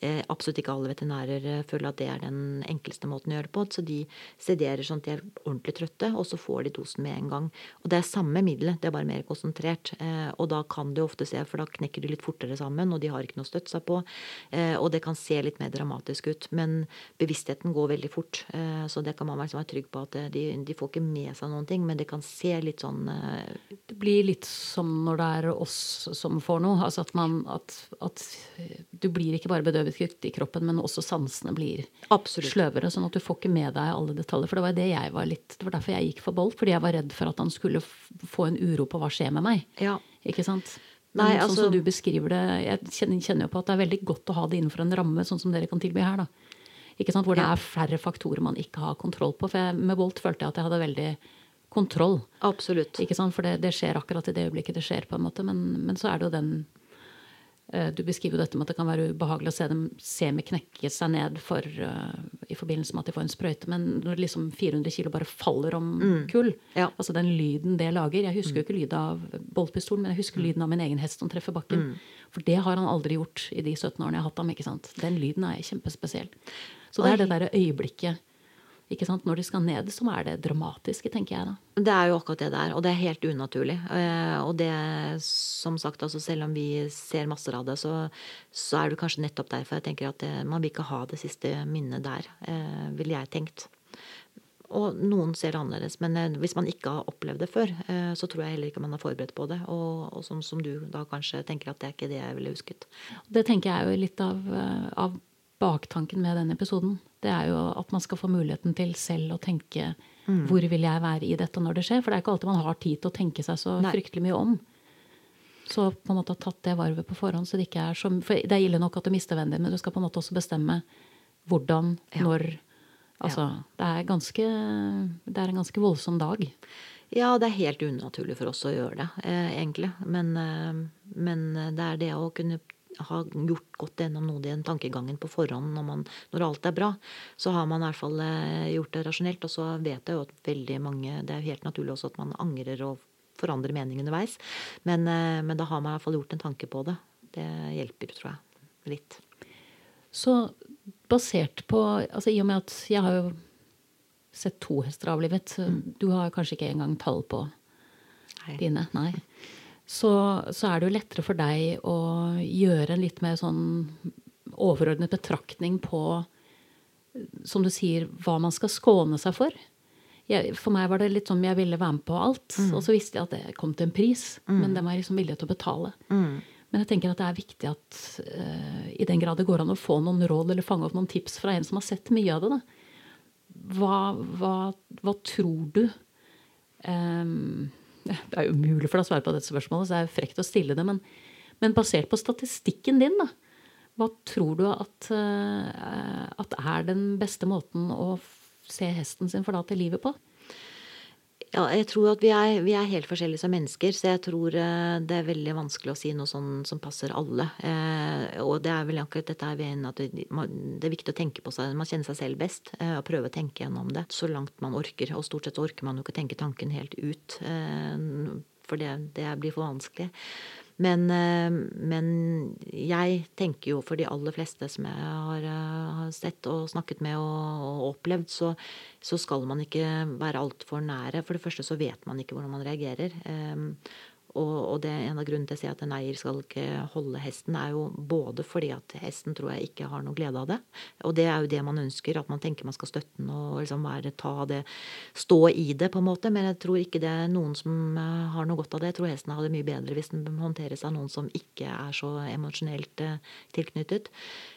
eh, absolutt ikke alle veterinærer eh, føler at det er den enkleste måten å gjøre det på. Så de sederer sånn at de er ordentlig trøtte, og så får de dosen med en gang. Og det er samme middelet, det er bare mer konsentrert. Eh, og da kan du ofte se, for da knekker de litt fortere sammen, og de har ikke noe å støtte seg på. Eh, og det kan se litt mer dramatisk ut. Men bevisstheten går veldig fort, eh, så det kan man være trygg på at de, de får ikke med seg noen ting, men det kan se litt sånn Det blir litt som når det er oss som får noe. Altså at man at, at du blir ikke bare bedøvet i kroppen, men også sansene blir Absolutt. sløvere. Sånn at du får ikke med deg alle detaljer. For det var det jeg var litt Det var derfor jeg gikk for Bolt, fordi jeg var redd for at han skulle få en uro på hva skjer med meg. Ja. Ikke sant? Nei, altså, sånn som du beskriver det, jeg kjenner, kjenner jo på at det er veldig godt å ha det innenfor en ramme, sånn som dere kan tilby her. da. Ikke sant? Hvor det er flere faktorer man ikke har kontroll på. For jeg, med Bolt følte jeg at jeg hadde veldig kontroll. Absolutt. Ikke sant? For det, det, skjer akkurat i det øyeblikket det skjer, på en måte. Men, men så er det jo den Du beskriver jo dette med at det kan være ubehagelig å se dem semi knekke seg ned for, uh, i forbindelse med at de får en sprøyte. Men når liksom 400 kilo bare faller om mm. kull, ja. altså den lyden det lager Jeg husker jo mm. ikke lyden av boltpistolen, men jeg husker mm. lyden av min egen hest som treffer bakken. Mm. For det har han aldri gjort i de 17 årene jeg har hatt ham. ikke sant? Den lyden er kjempespesiell. Så det er det derre øyeblikket ikke sant? Når de skal ned, så er det dramatiske, tenker jeg da. Det er jo akkurat det det er, og det er helt unaturlig. Eh, og det, som sagt, altså selv om vi ser masser av det, så, så er det kanskje nettopp derfor jeg tenker at det, man vil ikke ha det siste minnet der, eh, ville jeg tenkt. Og noen ser det annerledes, men eh, hvis man ikke har opplevd det før, så tror jeg heller ikke man er forberedt på det. Og, og som, som, du da kanskje tenker at det er ikke det jeg ville husket. Det tenker jeg jo litt av, av baktanken med denne episoden. Det er jo at man skal få muligheten til selv å tenke mm. hvor vil jeg være i dette når det skjer? For det er ikke alltid man har tid til å tenke seg så Nei. fryktelig mye om. Så på en måte ha tatt det varvet på forhånd. så Det ikke er så, for det er ille nok at du mister vennen din, men du skal på en måte også bestemme hvordan, ja. når Altså, ja. det, er ganske, det er en ganske voldsom dag. Ja, det er helt unaturlig for oss å gjøre det, eh, egentlig. Men, eh, men det er det å kunne har gjort godt gjennom noe den tankegangen på forhånd når, man, når, alt er bra, så har man i hvert fall eh, gjort det rasjonelt. Og så vet jeg jo at veldig mange Det er jo helt naturlig også at man angrer og forandrer mening underveis. Men, eh, men da har man i hvert fall gjort en tanke på det. Det hjelper, tror jeg. Litt. Så basert på altså I og med at jeg har jo sett to hester avlivet. Mm. Du har kanskje ikke engang tall på Nei. dine? Nei så, så, er det jo lettere for deg å gjøre en litt mer sånn overordnet betraktning på, som du sier, hva man skal skåne seg for. Jeg, for meg var det litt sånn jeg ville være med på alt. Mm. Og så visste jeg at det kom til en pris, mm. men den var jeg liksom villig til å betale. Mm. Men jeg tenker at det er viktig at uh, i den grad det går an å få noen råd eller fange opp noen tips fra en som har sett mye av det, da. Hva, hva, hva tror du um, Det er umulig for deg å svare på dette spørsmålet, så det er frekt å stille det. Men, men, basert på statistikken din, da, hva tror du at, uh, at er den beste måten å se hesten sin forlate livet på? Ja, jeg tror at vi er, vi er, helt forskjellige som mennesker, så jeg tror uh, det er veldig vanskelig å si noe sånn som passer alle. Eh, og det er vel akkurat dette her ved at det, er viktig å tenke på seg. Man kjenner seg selv best, eh, og prøve å tenke gjennom det så langt man orker. Og stort sett så orker man jo ikke tenke tanken helt ut, for det, det blir for vanskelig. Men, eh, men, jeg tenker jo for de aller fleste som jeg har, eh, har sett og snakket med og, og opplevd, så, så, skal man ikke være altfor nære. For det første så vet man ikke hvordan man reagerer. Og, og det en av grunnene til å si at en eier skal ikke holde hesten, er jo både fordi at hesten tror jeg ikke har noe glede av det. Og det er jo det man ønsker, at man tenker man skal støtte den og liksom være, ta det, stå i det, på en måte. Men jeg tror ikke det er noen som eh, har noe godt av det. Jeg tror hesten har det mye bedre hvis den håndteres av noen som ikke er så emosjonelt eh, tilknyttet.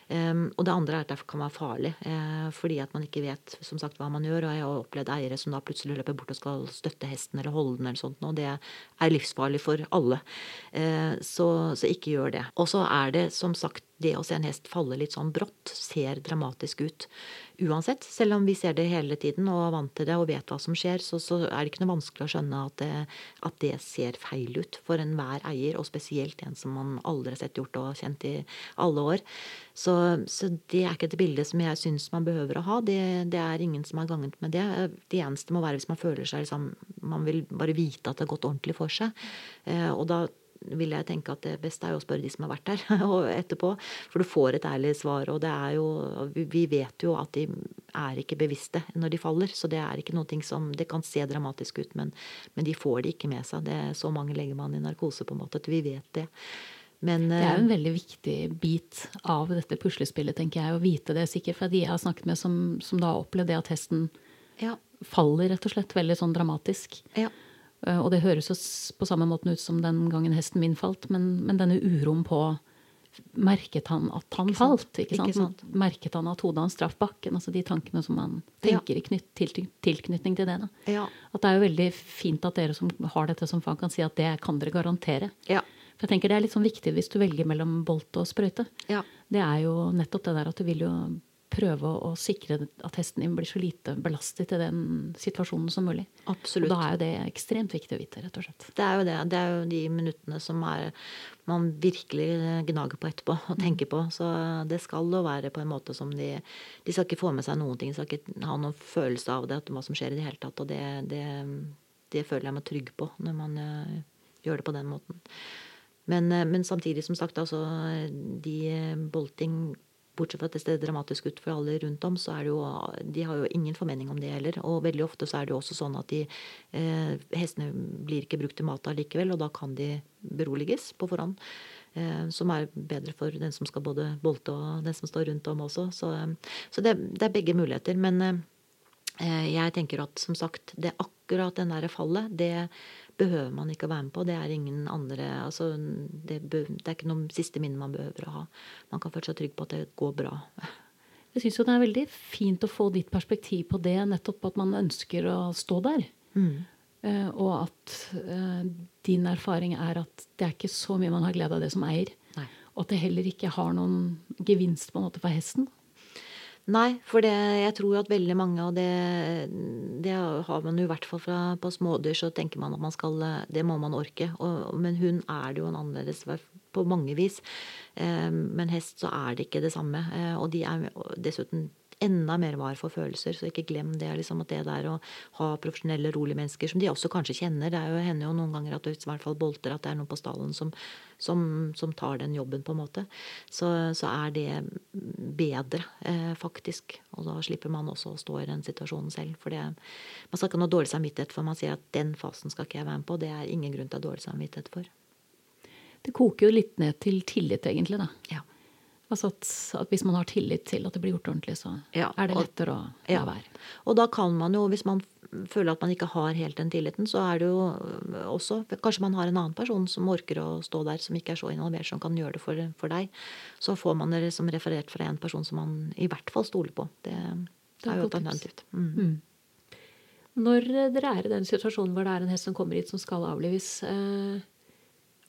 Og det andre er at det kan være farlig, uh, fordi at man ikke vet som sagt, hva man gjør. Og jeg har opplevd eiere som da plutselig løper bort og skal støtte hesten eller holde den, eller sånt, og det er livsfarlig for alle. Uh, så, så, ikke gjør det. Og så er det som sagt det å se en hest falle litt sånn brått ser dramatisk ut uansett. Selv om vi ser det hele tiden og er vant til det og vet hva som skjer, så, så er det ikke noe vanskelig å skjønne at det, at det ser feil ut for enhver eier, og spesielt en som man aldri har sett gjort og kjent i alle år. Så, så det er ikke et bilde som jeg syns man behøver å ha. Det, det, er ingen som har ganget med det. Det eneste må være hvis man føler seg liksom Man vil bare vite at det har gått ordentlig for seg. Eh, og da vil jeg tenke at det beste er jo å spørre de som har vært der etterpå. For du får et ærlig svar. Og det er jo Vi vet jo at de er ikke bevisste når de faller. Så det er ikke noe som Det kan se dramatisk ut, men, men de får det ikke med seg. Det er så mange legger man i narkose, på en måte, at vi vet det. Men, det er jo en eh, veldig viktig bit av dette puslespillet, tenker jeg, å vite det sikkert fra de jeg har snakket med som, som da har opplevd det at hesten ja. faller, rett og slett, veldig sånn dramatisk. Ja. Eh, og det høres jo på samme måten ut som den gangen hesten min falt, men, men denne uroen på Merket han at han ikke falt? Ikke sant? Ikke sant? Merket han at hodet hans traff bakken? Altså de tankene som man tenker ja. i knytt, til, tilknytning til det. Ja. At det er jo veldig fint at dere som har dette som fag, kan si at det kan dere garantere. Ja. For jeg tenker Det er litt sånn viktig hvis du velger mellom bolt og sprøyte. Det er jo nettopp det der at du vil jo prøve å, sikre at hesten din blir så lite belastet i den situasjonen som mulig. Absolutt. Og da er jo det ekstremt viktig å vite, rett og slett. Det er jo det. Det er jo de minuttene som er, man virkelig gnager på etterpå og mm. tenker på. Så det skal jo være på en måte som de De skal ikke få med seg noen ting. De skal ikke ha noen følelse av det, hva som skjer i det hele tatt. Og det, det, det føler jeg meg trygg på når man uh, gjør det på den måten. Men, uh, men samtidig, som sagt, altså de bolting Bortsett fra at det ser dramatisk ut for alle rundt om, så er det jo De har jo ingen formening om det heller. Og veldig ofte så er det jo også sånn at de eh, hestene blir ikke brukt til mat allikevel, og da kan de beroliges på forhånd. Eh, som er bedre for den som skal både bolte og den som står rundt om også. Så, så det, det, er begge muligheter. Men eh, jeg tenker at som sagt, det akkurat den der fallet, det behøver man ikke å være med på. Det er ingen andre altså, det, det, er ikke noe siste minne man behøver å ha. Man kan føle seg trygg på at det går bra. Jeg syns jo det er veldig fint å få ditt perspektiv på det, nettopp at man ønsker å stå der. Mm. Uh, og at uh, din erfaring er at det er ikke så mye man har glede av det som eier. Nei. Og at det heller ikke har noen gevinst på en måte for hesten. Nei, for det, jeg tror at veldig mange, og det, det har man jo i hvert fall fra, på smådyr, så tenker man at man skal Det må man orke. Og, men hund er det jo en annerledes på mange vis. Eh, men hest så er det ikke det samme. Eh, og de er dessuten enda mer var for følelser. Så ikke glem det. Liksom, at det der å ha profesjonelle, rolige mennesker som de også kanskje kjenner Det er jo, hender jo noen ganger at det i hvert fall bolter at det er noen på stallen som, som, som tar den jobben, på en måte. Så, så er det bedre, eh, faktisk. Og da slipper man også å stå i den situasjonen selv. For det, man skal ikke ha noe dårlig samvittighet for man sier at den fasen skal ikke jeg være med på. Det er ingen grunn til å ha dårlig samvittighet for. Det koker jo litt ned til tillit, egentlig, da. Ja. Altså at, at, Hvis man har tillit til at det blir gjort ordentlig, så ja, er det lettere å la ja. være. Og da kan man jo, hvis man føler at man ikke har helt den tilliten, så er det jo også Kanskje man har en annen person som orker å stå der, som ikke er så involvert, som kan gjøre det for, for deg. Så får man det som referert fra en person som man i hvert fall stoler på. Det, det er jo et alternativt. Mm. Mm. Når dere er i den situasjonen hvor det er en hest som kommer hit som skal avlives, eh,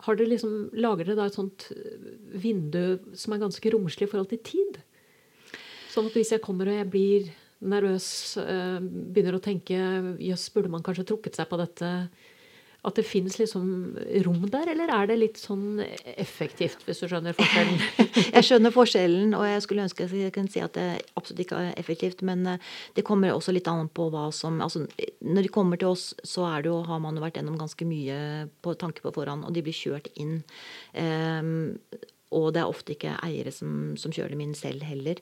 har dere liksom, lager dere da et sånt eh, vindu som er ganske romslig i forhold til tid? Sånn at hvis jeg kommer og jeg blir nervøs, eh, begynner å tenke jøss, burde man kanskje trukket seg på dette at det finnes liksom rom der, eller er det litt sånn effektivt, hvis du skjønner forskjellen? jeg skjønner forskjellen, og jeg skulle ønske jeg kunne si at det absolutt ikke er effektivt. Men eh, det kommer også litt an på hva som altså, Når de kommer til oss, så jo, har man jo vært gjennom ganske mye på tanke på forhånd, og de blir kjørt inn. Um, og det er ofte ikke eiere som, som kjører dem inn selv heller.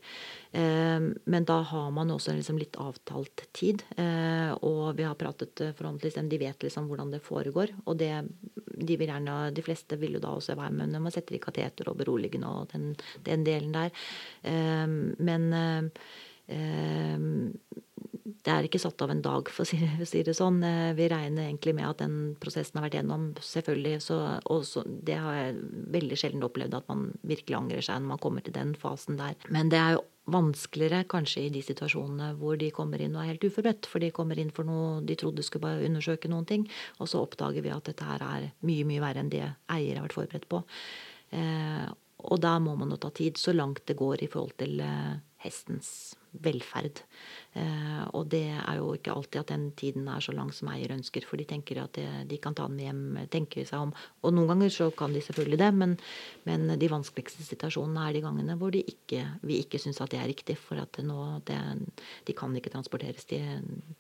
Eh, men da har man også liksom litt avtalt tid. Eh, og vi har pratet forhåpentligvis forhåndentlig, de vet liksom hvordan det foregår. Og det, de, vil gjerne, de fleste vil jo da også være med når man setter i kateter og beroligende og den, den delen der. Eh, men eh, det er ikke satt av en dag, for å si, si, det sånn. Eh, vi regner egentlig med at den prosessen har vært gjennom, selvfølgelig. Så, og så, det har jeg veldig sjelden opplevd at man virkelig angrer seg når man kommer til den fasen der. Men det er jo vanskeligere kanskje i de situasjonene hvor de kommer inn og er helt uforberedt. For de kommer inn for noe de trodde skulle bare undersøke noen ting, og så oppdager vi at dette her er mye, mye verre enn det eier har vært forberedt på. Eh, og da må man jo ta tid, så langt det går i forhold til eh, hestens velferd. Eh, og det er jo ikke alltid at den tiden er så lang som eier ønsker, for de tenker at de kan ta den hjem, tenke seg om. Og noen ganger så kan de selvfølgelig det, men, men de vanskeligste situasjonene er de gangene hvor ikke, vi ikke syns at det er riktig. For at nå, det, de kan ikke transporteres. De,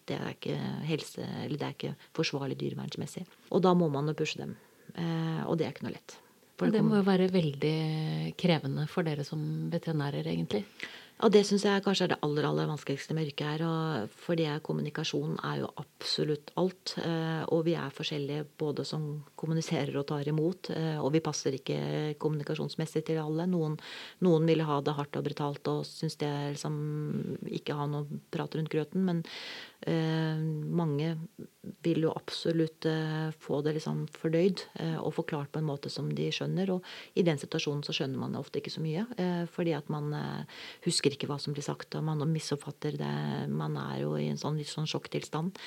det er ikke helse, eller det er ikke forsvarlig dyrevernsmessig. Og da må man jo pushe dem. Eh, og det er ikke noe lett. Det, det må jo være veldig krevende for dere som veterinærer, egentlig? Og det syns jeg kanskje er det aller aller vanskeligste med yrket her. Og fordi kommunikasjon er jo absolutt alt. Eh, og vi er forskjellige både som kommuniserer og tar imot. Eh, og vi passer ikke kommunikasjonsmessig til alle. Noen, noen vil ha det hardt og brutalt og syns det liksom ikke ha noe prat rundt grøten. Men mange vil jo absolutt eh, få det liksom fordøyd eh, og forklart på en måte som de skjønner. Og i den situasjonen så skjønner man ofte ikke så mye. Eh, fordi at man husker ikke hva som blir sagt, og man misoppfatter det. Man er jo i en sånn litt sånn sjokktilstand.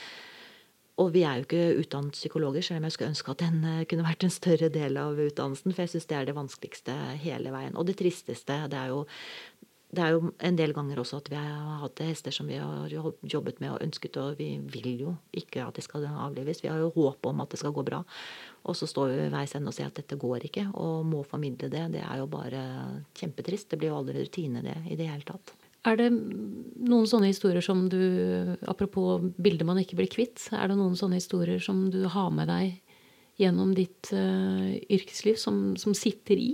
Og vi er jo ikke utdannet psykologer, selv om jeg skulle ønske at den kunne vært en større del av utdannelsen. For jeg syns det er det vanskeligste hele veien. Og det tristeste, det er jo det er jo en del ganger også at vi har hatt hester som vi har jobbet med og ønsket, og vi vil jo ikke at de skal avlives. Vi har jo håp om at det skal gå bra. Og så står vi ved veis ende og sier at dette går ikke, og må formidle det. Det er jo bare kjempetrist. Det blir jo aldri rutine, det, i det hele tatt. Er det noen sånne historier som du, apropos bilder man ikke blir kvitt, er det noen sånne historier som du har med deg gjennom ditt uh, yrkesliv, som, som sitter i?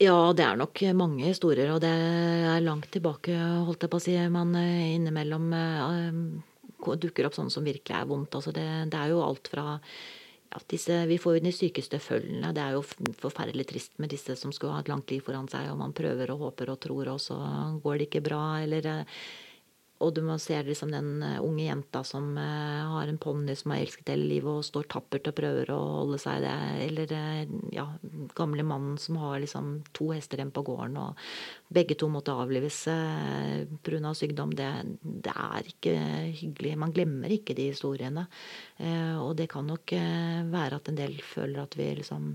Ja, det er nok mange historier, og det er langt tilbake, holdt jeg på å si. Man eh, innimellom uh, dukker opp sånne som virkelig er vondt. Altså det, det er jo alt fra ja, disse, Vi får jo de sykeste følgene. Det er jo forferdelig trist med disse som skulle ha et langt liv foran seg, og man prøver og håper og tror, og så går det ikke bra. Eller uh, og du må se liksom den eh, unge jenta som uh, har en ponni som har elsket hele livet og står tappert og prøver å holde seg det. Eller uh, ja, gamle mannen som har liksom to hester igjen på gården, og begge to måtte avlives pga. sykdom. Det, det, er ikke hyggelig. Man glemmer ikke de historiene. Og det kan nok være at en del føler at vi liksom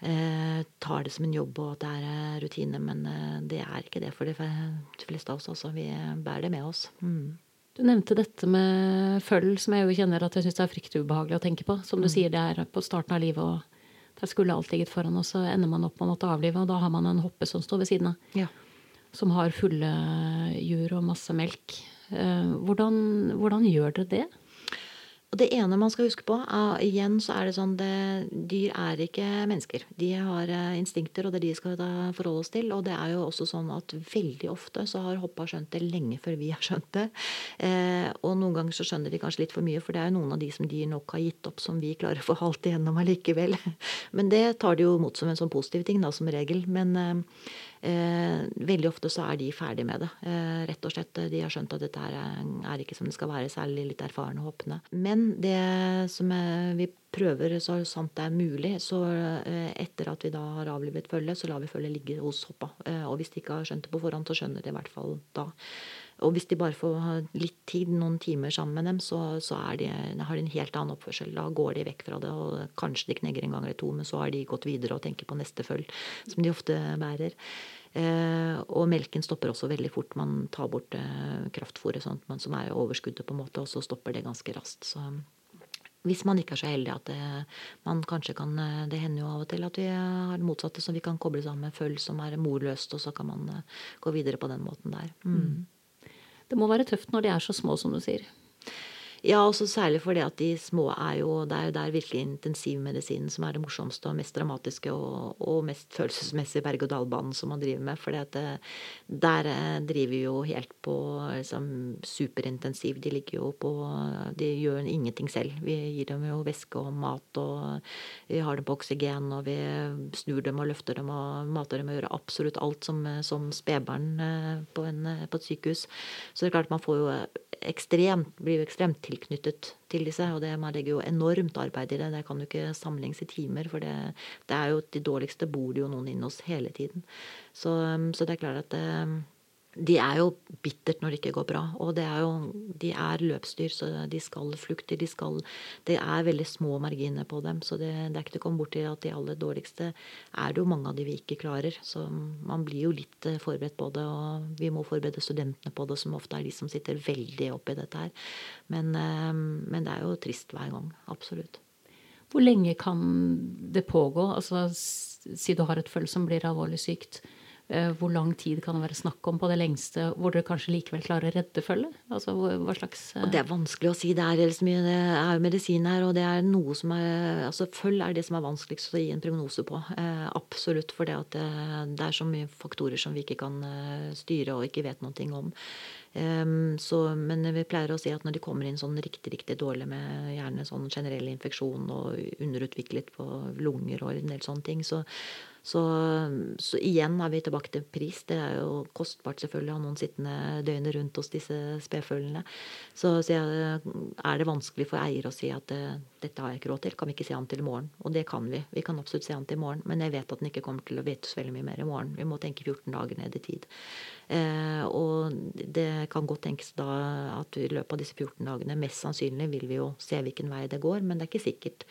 eh, tar det som en jobb og at det er eh, rutine, men eh, det er ikke det for de fleste av oss. Altså. Vi bærer det med oss. Mm. Du nevnte dette med føll, som jeg jo kjenner at jeg syns er fryktelig ubehagelig å tenke på. Som du mm. sier, det er på starten av livet, og der skulle alt ligget foran, og så ender man opp med å måtte avlive, og da har man en hoppe som står ved siden av. Ja. Som har fulle jur og masse melk. Eh, hvordan, hvordan gjør dere det? Og det ene man skal huske på, er, igjen så er det sånn det, Dyr er ikke mennesker. De har eh, instinkter, og det er de skal forholde oss til. Og det er jo også sånn at veldig ofte så har hoppa skjønt det lenge før vi har skjønt det. Eh, og noen ganger så skjønner de kanskje litt for mye, for det er jo noen av de som de nok har gitt opp, som vi klarer å få halt igjennom allikevel. Men det tar de jo mot som en sånn positiv ting, da, som regel. Men Eh, veldig ofte så er de ferdig med det. Eh, rett og slett. De har skjønt at dette er, er ikke som det skal være, særlig litt erfarne hoppende. Men det som vi prøver så sant det er mulig, så eh, etter at vi da har avlivet følget, så lar vi følget ligge hos hoppa. Eh, og hvis de ikke har skjønt det på forhånd, så skjønner de i hvert fall da. Og hvis de bare får litt tid, noen timer sammen med dem, så, så de, har de en helt annen oppførsel. Da går de vekk fra det, og kanskje de knegger en gang eller to, men så har de gått videre og tenker på neste følg, som de ofte bærer. Eh, og melken stopper også veldig fort. Man tar bort eh, kraftfôret sånn, som er overskuddet, på en måte, og så stopper det ganske raskt. Så hvis man ikke er så heldig at det, man kanskje kan eh, Det hender jo av og til at vi har det motsatte, så vi kan koble sammen med følg som er morløst, og så kan man eh, gå videre på den måten der. Mm. Det må være tøft når de er så små, som du sier. Ja, også særlig fordi at de små er jo Det er jo der virkelig intensivmedisinen som er det morsomste og mest dramatiske og, og mest følelsesmessige berg-og-dal-banen som man driver med. For eh, der eh, driver vi jo helt på liksom, superintensiv. De ligger jo på De gjør ingenting selv. Vi gir dem jo væske og mat, og vi har dem på oksygen, og vi snur dem og løfter dem og mater dem og gjør absolutt alt som, som spedbarn eh, på, på et sykehus. Så det er klart man får jo ekstremt, blir jo ekstremt tilknyttet til disse. Og det, man legger jo enormt arbeid i det. Det kan jo ikke sammenlignes i timer. For det, det, er jo de dårligste bor det jo noen inne hos hele tiden. Så, så det er klart at det, um, de er jo bittert når det ikke går bra. Og det er jo, de er løpsdyr, så de skal flukte. De det er veldig små marginer på dem. Så det, det er ikke til å komme bort til at de aller dårligste er det jo mange av de vi ikke klarer. Så man blir jo litt eh, forberedt på det. Og vi må forberede studentene på det, som ofte er de som sitter veldig oppi dette her. Men, eh, men det er jo trist hver gang. Absolutt. Hvor lenge kan det pågå? Altså, si du har et følge som blir alvorlig sykt. Eh, hvor lang tid kan det være snakk om på det lengste, hvor dere kanskje likevel klarer å redde følget? Altså, hva slags og Det er vanskelig å si. Det er, mye, det er jo medisin her, og det er noe som er altså Følg er det som er vanskeligst å gi en prognose på. Eh, absolutt. For det, det, det, er så mye faktorer som vi ikke kan styre og ikke vet noe om. Um, så, men vi pleier å si at når de kommer inn sånn riktig riktig dårlig med gjerne sånn generell infeksjon og underutviklet på lunger og en del sånne ting, så, så, så, igjen er vi tilbake til pris. Det er jo kostbart selvfølgelig å ha noen sittende døgnet rundt hos disse spedfølgene. Så, så er det vanskelig for eier å si at uh, dette har jeg ikke råd til. Kan vi ikke se han til i morgen? Og det kan vi. Vi kan absolutt se han til i morgen. Men jeg vet at den ikke kommer til å vite så veldig mye mer i morgen. Vi må tenke 14 dager ned i tid. Eh, og det kan godt tenkes da at i løpet av disse 14 dagene mest sannsynlig vil vi jo se hvilken vei det går, men det er ikke sikkert.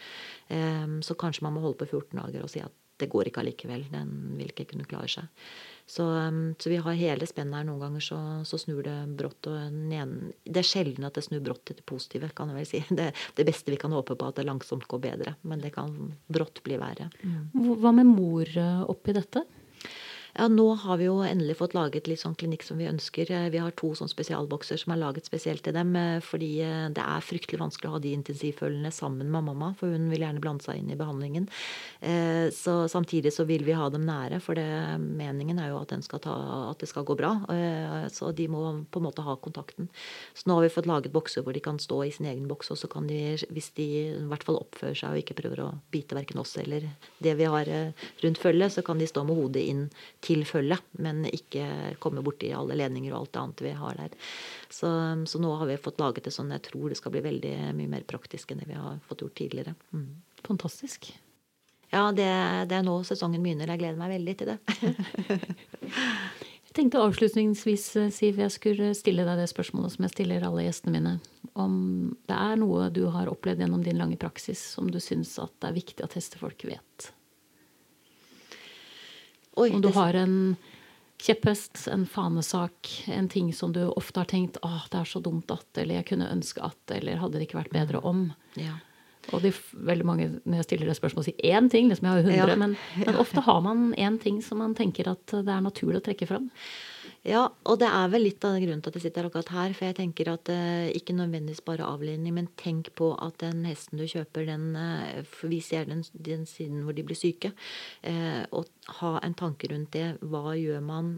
Eh, så kanskje man må holde på 14 dager og si at det går ikke allikevel. Den vil ikke kunne klare seg. Så, um, så vi har hele spennet her. Noen ganger så, så snur det brått. ene, Det er sjelden at det snur brått til det positive, kan jeg vel si. Det, det beste vi kan håpe på, at det langsomt går bedre. Men det kan brått bli verre. Hva med mor eh, oppi dette? Ja, nå har vi jo endelig fått laget litt sånn klinikk som vi ønsker. Eh, vi har to sånn spesialbokser som er laget spesielt til dem. Eh, fordi eh, det er fryktelig vanskelig å ha de intensivfølgende sammen med mamma, for hun vil gjerne blande seg inn i behandlingen. Så samtidig så vil vi ha dem nære, for det, meningen er jo at, ta, at, det skal gå bra. Så de må på en måte ha kontakten. Så nå har vi fått laget bokser hvor de kan stå i sin egen boks, og så kan de, hvis de i hvert fall oppfører seg og ikke prøver å bite verken oss eller det vi har rundt følget, så kan de stå med hodet inn til følget, men ikke komme borti alle ledninger og alt annet vi har der. Så, så, nå har vi fått laget det sånn jeg tror det skal bli veldig mye mer praktisk enn det vi har fått gjort tidligere. Mm. Fantastisk. Ja, det, det, er nå sesongen begynner. Jeg gleder meg veldig til det. jeg tenkte avslutningsvis, Siv, jeg skulle stille deg det spørsmålet som jeg stiller alle gjestene mine. Om det er noe du har opplevd gjennom din lange praksis som du syns at det er viktig at hestefolk vet? Oi, Om du har en kjepphest, en fanesak, en ting som du ofte har tenkt åh, det er så dumt at, eller jeg kunne ønske at, eller hadde det ikke vært bedre om. Ja. Og de, veldig mange når jeg stiller det spørsmålet, sier én ting. liksom jeg har jo hundre, ja. men, men, ofte har man én ting som man tenker at det er naturlig å trekke fram. Ja, og det er vel litt av grunnen til at jeg sitter akkurat her. For jeg tenker at eh, ikke nødvendigvis bare avledning, men tenk på at den hesten du kjøper, den eh, vi ser den, den, siden hvor de blir syke. Eh, og ha en tanke rundt det. Hva gjør man?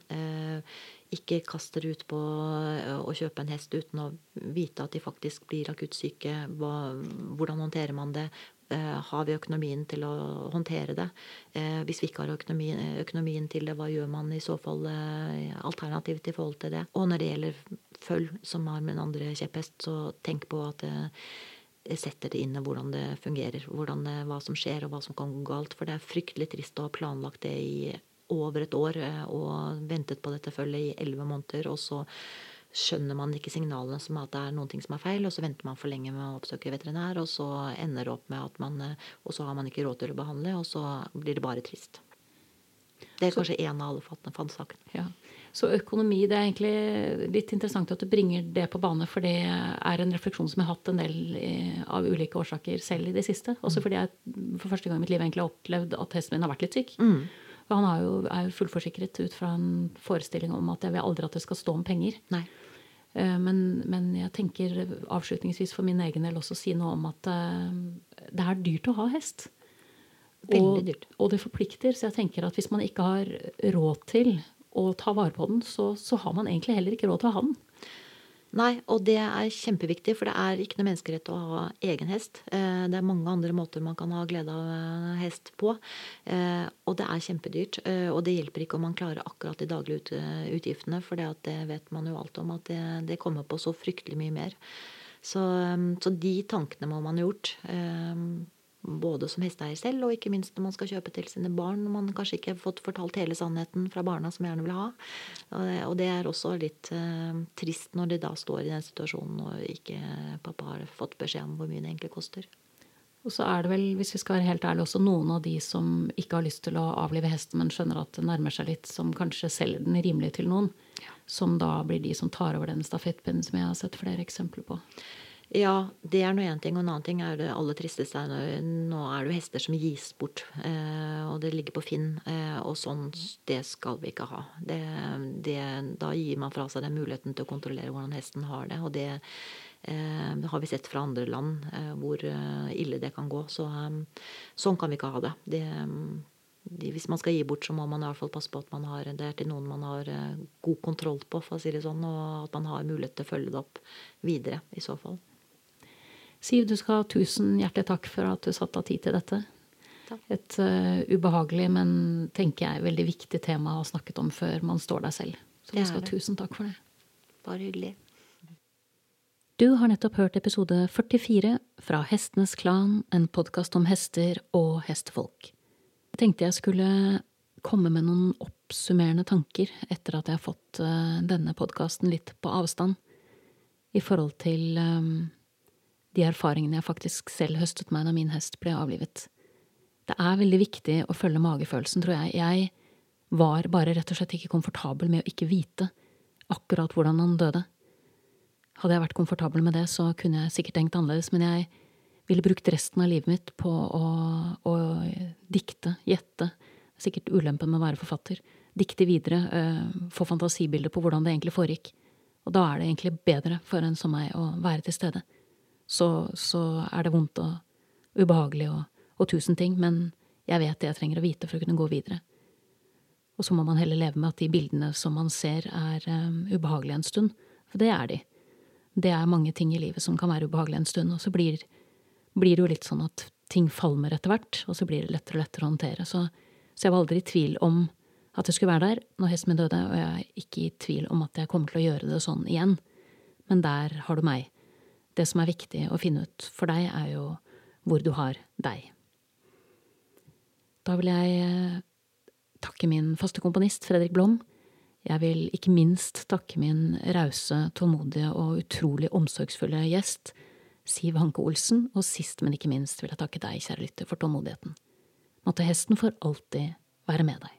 ikke kast dere ut på å kjøpe en hest uten å vite at de faktisk blir akutt syke. Hva, Hvordan håndterer man det? Eh, har vi økonomien til å håndtere det? Eh, hvis vi ikke har økonomien, økonomien til det, hva gjør man i så fall eh, alternativt i forhold til det? Og når det gjelder følg, som har en andre kjepphest, så tenk på at setter det inn hvordan det fungerer. Hvordan hva som skjer, og hva som kan gå galt. For det er fryktelig trist å ha planlagt det i over et år og ventet på dette følget i elleve måneder, og så skjønner man ikke signalene som at det er noen ting som er feil, og så venter man for lenge med å oppsøke veterinær, og så ender det opp med at man Og så har man ikke råd til å behandle, og så blir det bare trist. Det er kanskje én av alle fansakene. Ja. Så økonomi, det er egentlig litt interessant at du bringer det på bane, for det er en refleksjon som jeg har hatt en del eh, av ulike årsaker selv i det siste. Også mm. fordi jeg for første gang i mitt liv egentlig har opplevd at hesten min har vært litt syk. Mm. Han er jo, er jo fullforsikret ut fra en forestilling om at jeg vil aldri at det skal stå om penger. Nei. Eh, men, men, jeg tenker avslutningsvis for min egen del også si noe om at eh, det er dyrt å ha hest. Veldig dyrt. Og, og det forplikter. Så jeg tenker at hvis man ikke har råd til å ta vare på den, så, så har man egentlig heller ikke råd til å ha den. Nei, og det er kjempeviktig, for det er ikke noe menneskerett å ha egen hest. Eh, det er mange andre måter man kan ha glede av eh, hest på. Eh, og det er kjempedyrt. Og det hjelper ikke om man klarer akkurat de daglige utgiftene, for det vet man jo alt om, at det, kommer på så fryktelig mye mer. Så, så, de tankene må man ha gjort. Både som hesteeier selv, og ikke minst når man skal kjøpe til sine barn. Når man kanskje ikke har fått fortalt hele sannheten fra barna som gjerne vil ha. Og det er også litt eh, trist når de da står i den situasjonen og ikke pappa har fått beskjed om hvor mye det egentlig koster. Og så er det vel, hvis vi skal være helt ærlige, også noen av de som ikke har lyst til å avlive hesten, men skjønner at det nærmer seg litt, som kanskje selger den rimelig til noen. Ja. Som da blir de som tar over den stafettpinnen, som jeg har sett flere eksempler på. Ja, det er nå én ting. Og en annen ting er det aller tristeste. Nå er det jo hester som gis bort. Eh, og det ligger på Finn. Eh, og sånn, det skal vi ikke ha. Det, det, da gir man fra seg den muligheten til å kontrollere hvordan hesten har det. Og det, eh, har vi sett fra andre land eh, hvor eh, ille det kan gå. Så eh, sånn kan vi ikke ha det. det de, hvis man skal gi bort, så må man i hvert fall passe på at man har, det er til noen man har god kontroll på, for å si det sånn, og at man har mulighet til å følge det opp videre i så fall. Siv, du skal ha tusen hjertelig takk for at du satte av tid til dette. Takk. Et uh, ubehagelig, men tenker jeg veldig viktig tema å ha snakket om før man står der selv. Så du skal ha tusen takk for det. Bare hyggelig. Du har nettopp hørt episode 44 fra Hestenes Klan, en podkast om hester og hestefolk. Jeg tenkte jeg skulle komme med noen oppsummerende tanker etter at jeg har fått uh, denne podkasten litt på avstand, i forhold til um, de erfaringene jeg faktisk selv høstet meg da min hest ble avlivet. Det er veldig viktig å følge magefølelsen, tror jeg. Jeg var bare rett og slett ikke komfortabel med å ikke vite akkurat hvordan han døde. Hadde jeg vært komfortabel med det, så kunne jeg sikkert tenkt annerledes, men jeg ville brukt resten av livet mitt på å, å dikte, gjette. Sikkert ulempen med å være forfatter. Dikte videre, øh, få fantasibilder på hvordan det egentlig foregikk. Og da er det egentlig bedre for en som meg å være til stede så, så er det vondt og ubehagelig og, og tusen ting, men jeg vet det jeg trenger å vite for å kunne gå videre. Og så må man heller leve med at de bildene som man ser, er um, ubehagelige en stund. For det er de. Det er mange ting i livet som kan være ubehagelige en stund, og så blir, blir det jo litt sånn at ting falmer etter hvert, og så blir det lettere og lettere å håndtere. Så, så jeg var aldri i tvil om at jeg skulle være der når hesten min døde, og jeg er ikke i tvil om at jeg kommer til å gjøre det sånn igjen. Men der har du meg det som er viktig å finne ut for deg, er jo hvor du har deg. Da vil jeg eh, takke min faste komponist Fredrik Blom. Jeg vil ikke minst takke min rause, tålmodige og utrolig omsorgsfulle gjest, Siv Hanke Olsen, og sist, men ikke minst vil jeg takke deg, kjære lytter, for tålmodigheten. Måtte hesten for alltid være med deg.